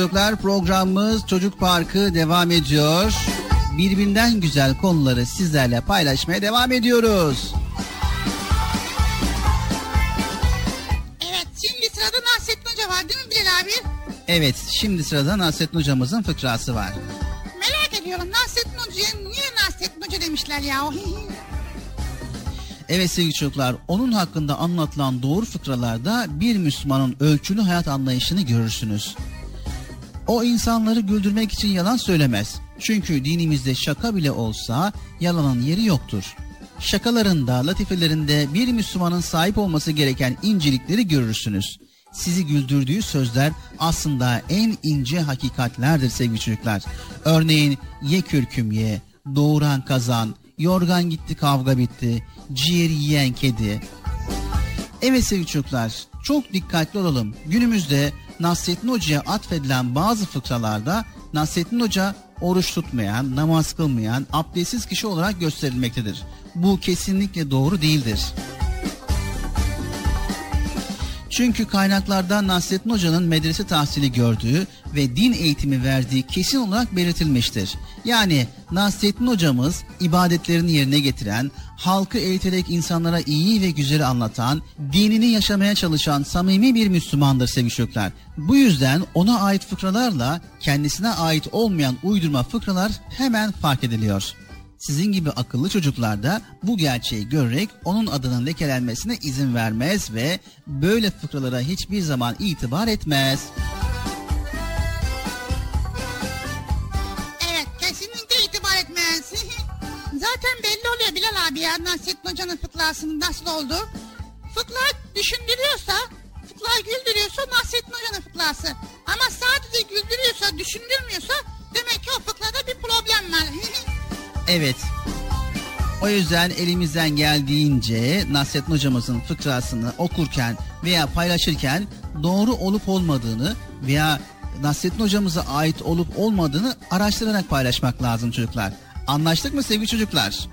çocuklar programımız Çocuk Parkı devam ediyor. Birbirinden güzel konuları sizlerle paylaşmaya devam ediyoruz. Evet şimdi sırada Nasrettin Hoca var değil mi Bilal abi? Evet şimdi sırada Nasrettin Hocamızın fıkrası var. Merak ediyorum Nasrettin Hoca'ya niye Nasrettin Hoca demişler ya? Evet sevgili çocuklar, onun hakkında anlatılan doğru fıkralarda bir Müslümanın ölçülü hayat anlayışını görürsünüz. O insanları güldürmek için yalan söylemez. Çünkü dinimizde şaka bile olsa yalanın yeri yoktur. Şakalarında, latifelerinde bir Müslümanın sahip olması gereken incelikleri görürsünüz. Sizi güldürdüğü sözler aslında en ince hakikatlerdir sevgili çocuklar. Örneğin ye kürküm ye, doğuran kazan, yorgan gitti kavga bitti, ciğer yiyen kedi. Evet sevgili çocuklar çok dikkatli olalım. Günümüzde Nasrettin Hoca'ya atfedilen bazı fıkralarda Nasrettin Hoca oruç tutmayan, namaz kılmayan, abdestsiz kişi olarak gösterilmektedir. Bu kesinlikle doğru değildir. Çünkü kaynaklarda Nasrettin Hoca'nın medrese tahsili gördüğü ve din eğitimi verdiği kesin olarak belirtilmiştir. Yani Nasrettin Hocamız ibadetlerini yerine getiren, halkı eğiterek insanlara iyi ve güzeli anlatan, dinini yaşamaya çalışan samimi bir Müslümandır sevgili çocuklar. Bu yüzden ona ait fıkralarla kendisine ait olmayan uydurma fıkralar hemen fark ediliyor. Sizin gibi akıllı çocuklar da bu gerçeği görerek onun adının lekelenmesine izin vermez ve böyle fıkralara hiçbir zaman itibar etmez. Nasrettin Hoca'nın fıkrasının nasıl oldu. Fıkra düşündürüyorsa, fıkra güldürüyorsa Nasrettin Hoca'nın fıkrası. Ama sadece güldürüyorsa, düşündürmüyorsa demek ki o fıkrada bir problem var. Evet. O yüzden elimizden geldiğince Nasrettin hocamızın fıkrasını okurken veya paylaşırken doğru olup olmadığını veya Nasrettin hocamıza ait olup olmadığını araştırarak paylaşmak lazım çocuklar. Anlaştık mı sevgili çocuklar?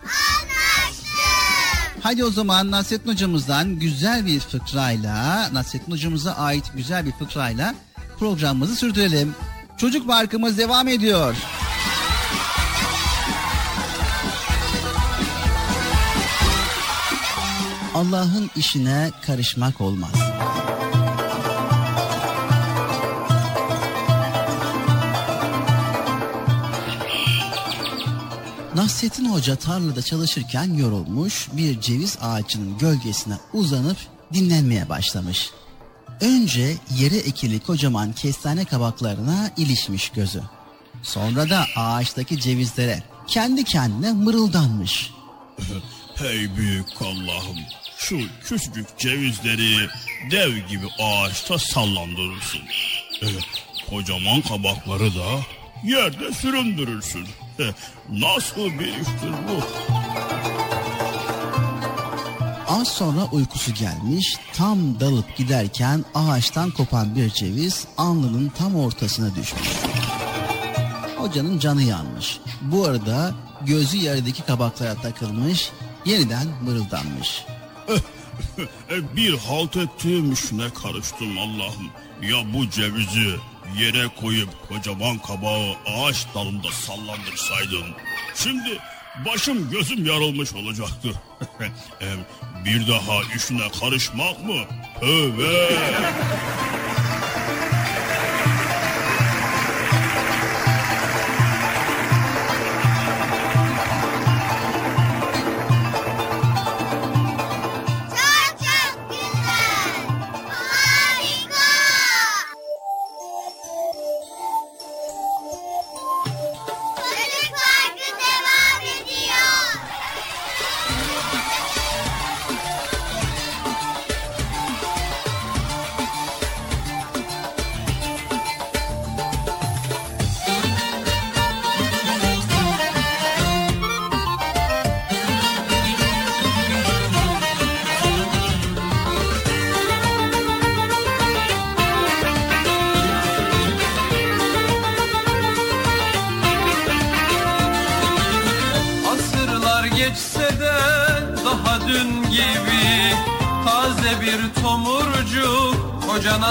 Hadi o zaman Nasrettin hocamızdan güzel bir fıkrayla, Nasrettin hocamıza ait güzel bir fıkrayla programımızı sürdürelim. Çocuk Parkımız devam ediyor. Allah'ın işine karışmak olmaz. Nasrettin Hoca tarlada çalışırken yorulmuş bir ceviz ağacının gölgesine uzanıp dinlenmeye başlamış. Önce yere ekili kocaman kestane kabaklarına ilişmiş gözü. Sonra da ağaçtaki cevizlere kendi kendine mırıldanmış. Hey büyük Allah'ım şu küçücük cevizleri dev gibi ağaçta sallandırırsın. Evet, kocaman kabakları da yerde süründürürsün. Eh, Nasıl bir iştir bu? Az sonra uykusu gelmiş, tam dalıp giderken ağaçtan kopan bir ceviz alnının tam ortasına düşmüş. Hocanın canı yanmış. Bu arada gözü yerdeki kabaklara takılmış, yeniden mırıldanmış. E, bir halt ettiğim işine karıştım Allah'ım. Ya bu cevizi yere koyup kocaman kabağı ağaç dalında sallandırsaydın. Şimdi başım gözüm yarılmış olacaktı. E, bir daha işine karışmak mı? Tövbe.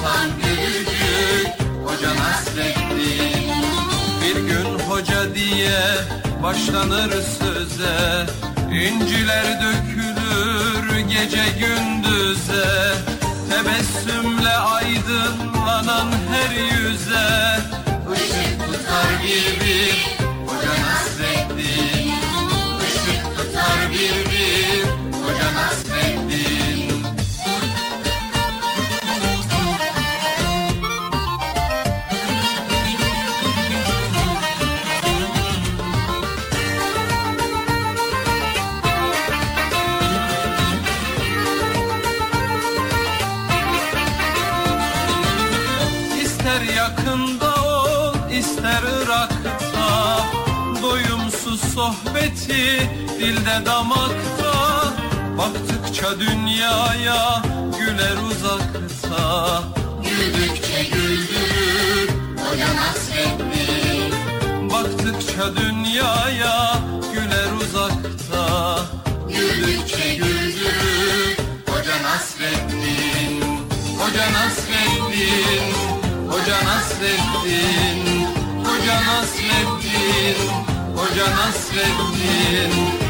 Tutam gülücük Hoca Nasreddin Bir gün hoca diye başlanır söze İnciler dökülür gece gündüze. Tebessümle aydınlanan her yüze Işık tutar bir dilde damakta Baktıkça dünyaya güler uzakta. Güldükçe güldürür Hoca Nasreddin Baktıkça dünyaya güler uzakta. Güldükçe güldürür Hoca Nasreddin Hoca Nasreddin Hoca Nasreddin Hoca Nasreddin Hoca Nasreddin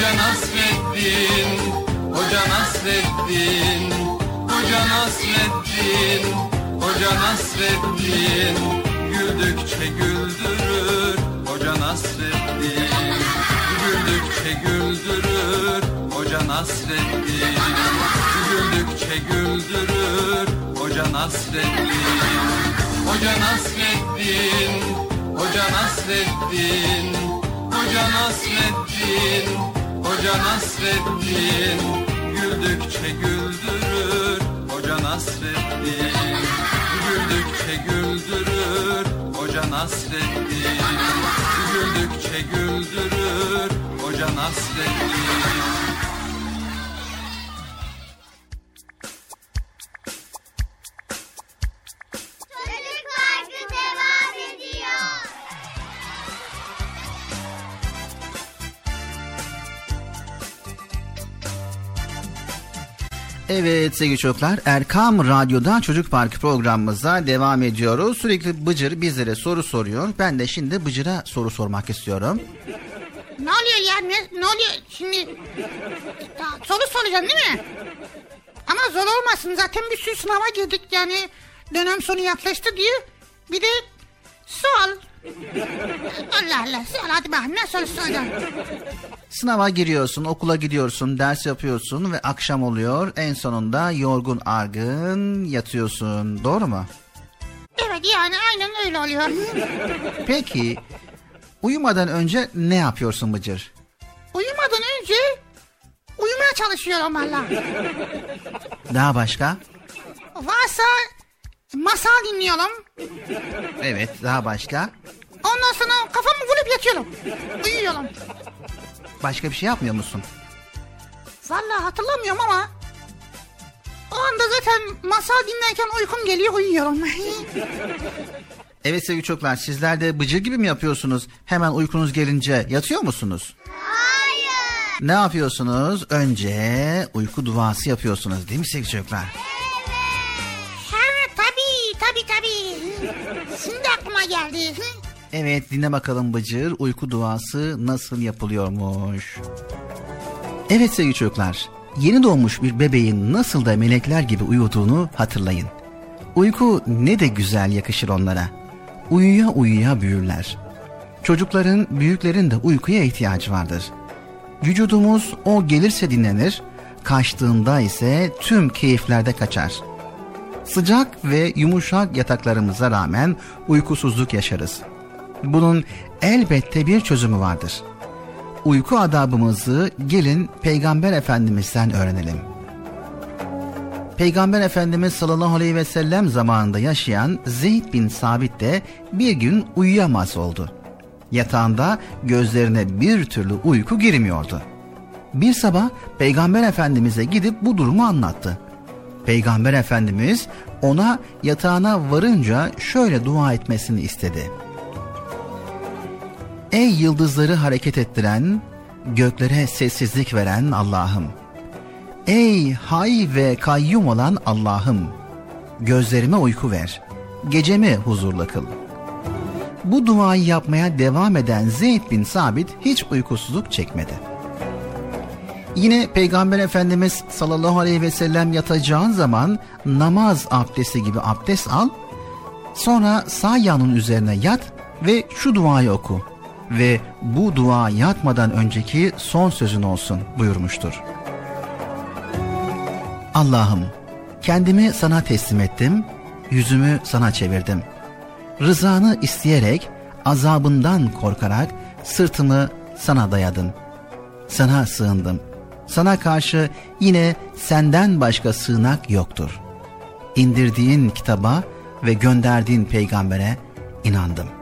Hoca Nasreddin Hoca Nasreddin Hoca Nasreddin Hoca Nasreddin. Güldükçe güldürür Hoca Nasreddin. Güldükçe güldürür Hoca Nasreddin. Güldükçe güldürür Hoca Nasreddin. Hoca Nasreddin Hoca Nasreddin. Hoca Nasreddin Hoca Nasreddin Güldükçe güldürür. Hoca Nasreddin Güldükçe güldürür. Hoca Nasreddin Güldükçe güldürür. Hoca Nasreddin Evet sevgili çocuklar Erkam Radyo'da Çocuk Parkı programımıza devam ediyoruz. Sürekli Bıcır bizlere soru soruyor. Ben de şimdi Bıcır'a soru sormak istiyorum. Ne oluyor ya? Ne, ne oluyor? Şimdi soru soracaksın değil mi? Ama zor olmasın. Zaten bir sürü sınava girdik yani. Dönem sonu yaklaştı diye. Bir de sol. Allah Allah. Sol hadi bakalım ne soru soracaksın? Sınava giriyorsun, okula gidiyorsun, ders yapıyorsun ve akşam oluyor. En sonunda yorgun argın yatıyorsun. Doğru mu? Evet yani aynen öyle oluyor. Peki uyumadan önce ne yapıyorsun Bıcır? Uyumadan önce uyumaya çalışıyorum valla. Daha başka? Varsa masal dinliyorum. Evet, daha başka? Ondan sonra kafamı vurup yatıyorum. Uyuyorum. Başka bir şey yapmıyor musun? Vallahi hatırlamıyorum ama o anda zaten masal dinlerken uykum geliyor uyuyorum. Evet sevgili çocuklar sizler de Bıcır gibi mi yapıyorsunuz? Hemen uykunuz gelince yatıyor musunuz? Hayır. Ne yapıyorsunuz? Önce uyku duası yapıyorsunuz değil mi sevgili çocuklar? ha Şimdi aklıma geldi. Evet dinle bakalım Bıcır uyku duası nasıl yapılıyormuş. Evet sevgili çocuklar yeni doğmuş bir bebeğin nasıl da melekler gibi uyuduğunu hatırlayın. Uyku ne de güzel yakışır onlara. Uyuya uyuya büyürler. Çocukların, büyüklerin de uykuya ihtiyacı vardır. Vücudumuz o gelirse dinlenir, kaçtığında ise tüm keyiflerde kaçar. Sıcak ve yumuşak yataklarımıza rağmen uykusuzluk yaşarız. Bunun elbette bir çözümü vardır. Uyku adabımızı gelin Peygamber Efendimiz'den öğrenelim. Peygamber Efendimiz sallallahu aleyhi ve sellem zamanında yaşayan Zeyd bin Sabit de bir gün uyuyamaz oldu. Yatağında gözlerine bir türlü uyku girmiyordu. Bir sabah Peygamber Efendimiz'e gidip bu durumu anlattı. Peygamber Efendimiz ona yatağına varınca şöyle dua etmesini istedi. Ey yıldızları hareket ettiren, göklere sessizlik veren Allah'ım! Ey hay ve kayyum olan Allah'ım! Gözlerime uyku ver, gecemi huzurla kıl. Bu duayı yapmaya devam eden Zeyd bin Sabit hiç uykusuzluk çekmedi. Yine Peygamber Efendimiz sallallahu aleyhi ve sellem yatacağın zaman namaz abdesti gibi abdest al, sonra sağ yanın üzerine yat ve şu duayı oku ve bu dua yatmadan önceki son sözün olsun buyurmuştur. Allah'ım kendimi sana teslim ettim, yüzümü sana çevirdim. Rızanı isteyerek, azabından korkarak sırtımı sana dayadım. Sana sığındım. Sana karşı yine senden başka sığınak yoktur. İndirdiğin kitaba ve gönderdiğin peygambere inandım.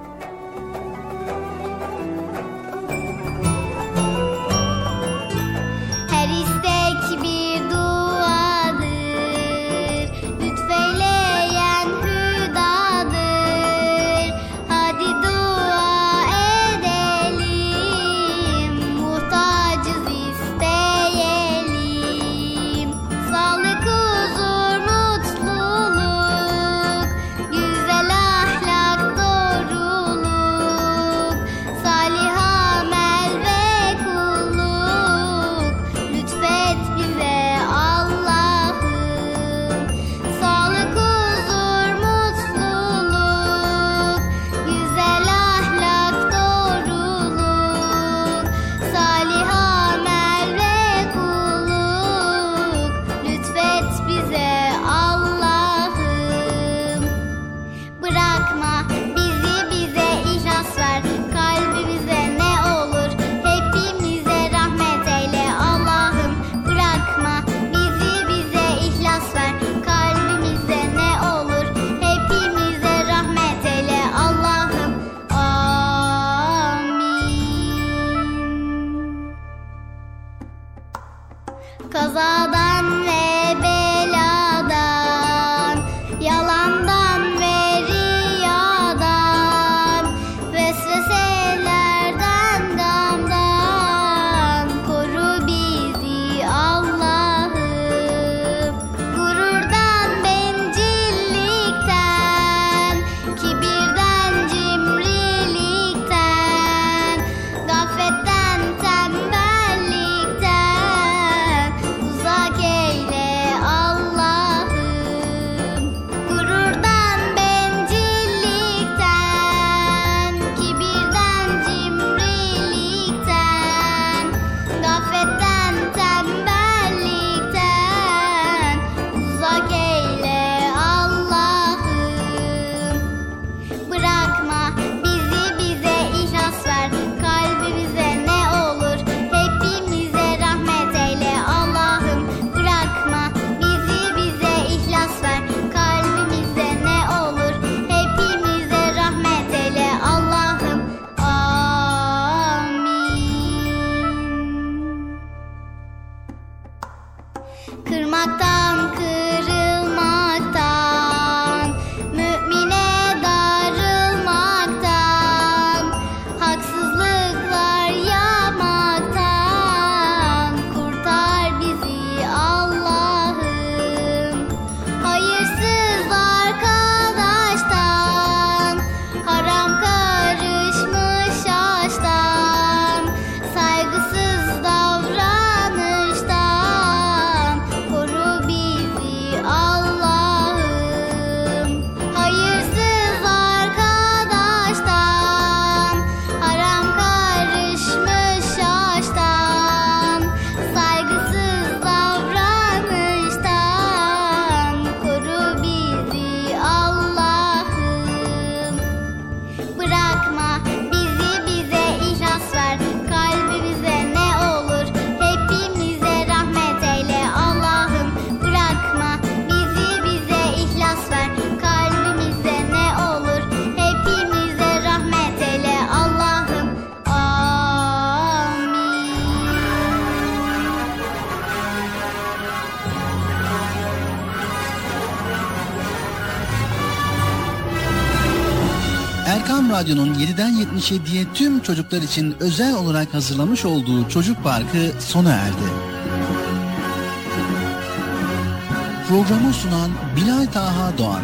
7'den 77'ye tüm çocuklar için özel olarak hazırlamış olduğu Çocuk Parkı sona erdi. Programı sunan Bilal Taha Doğan.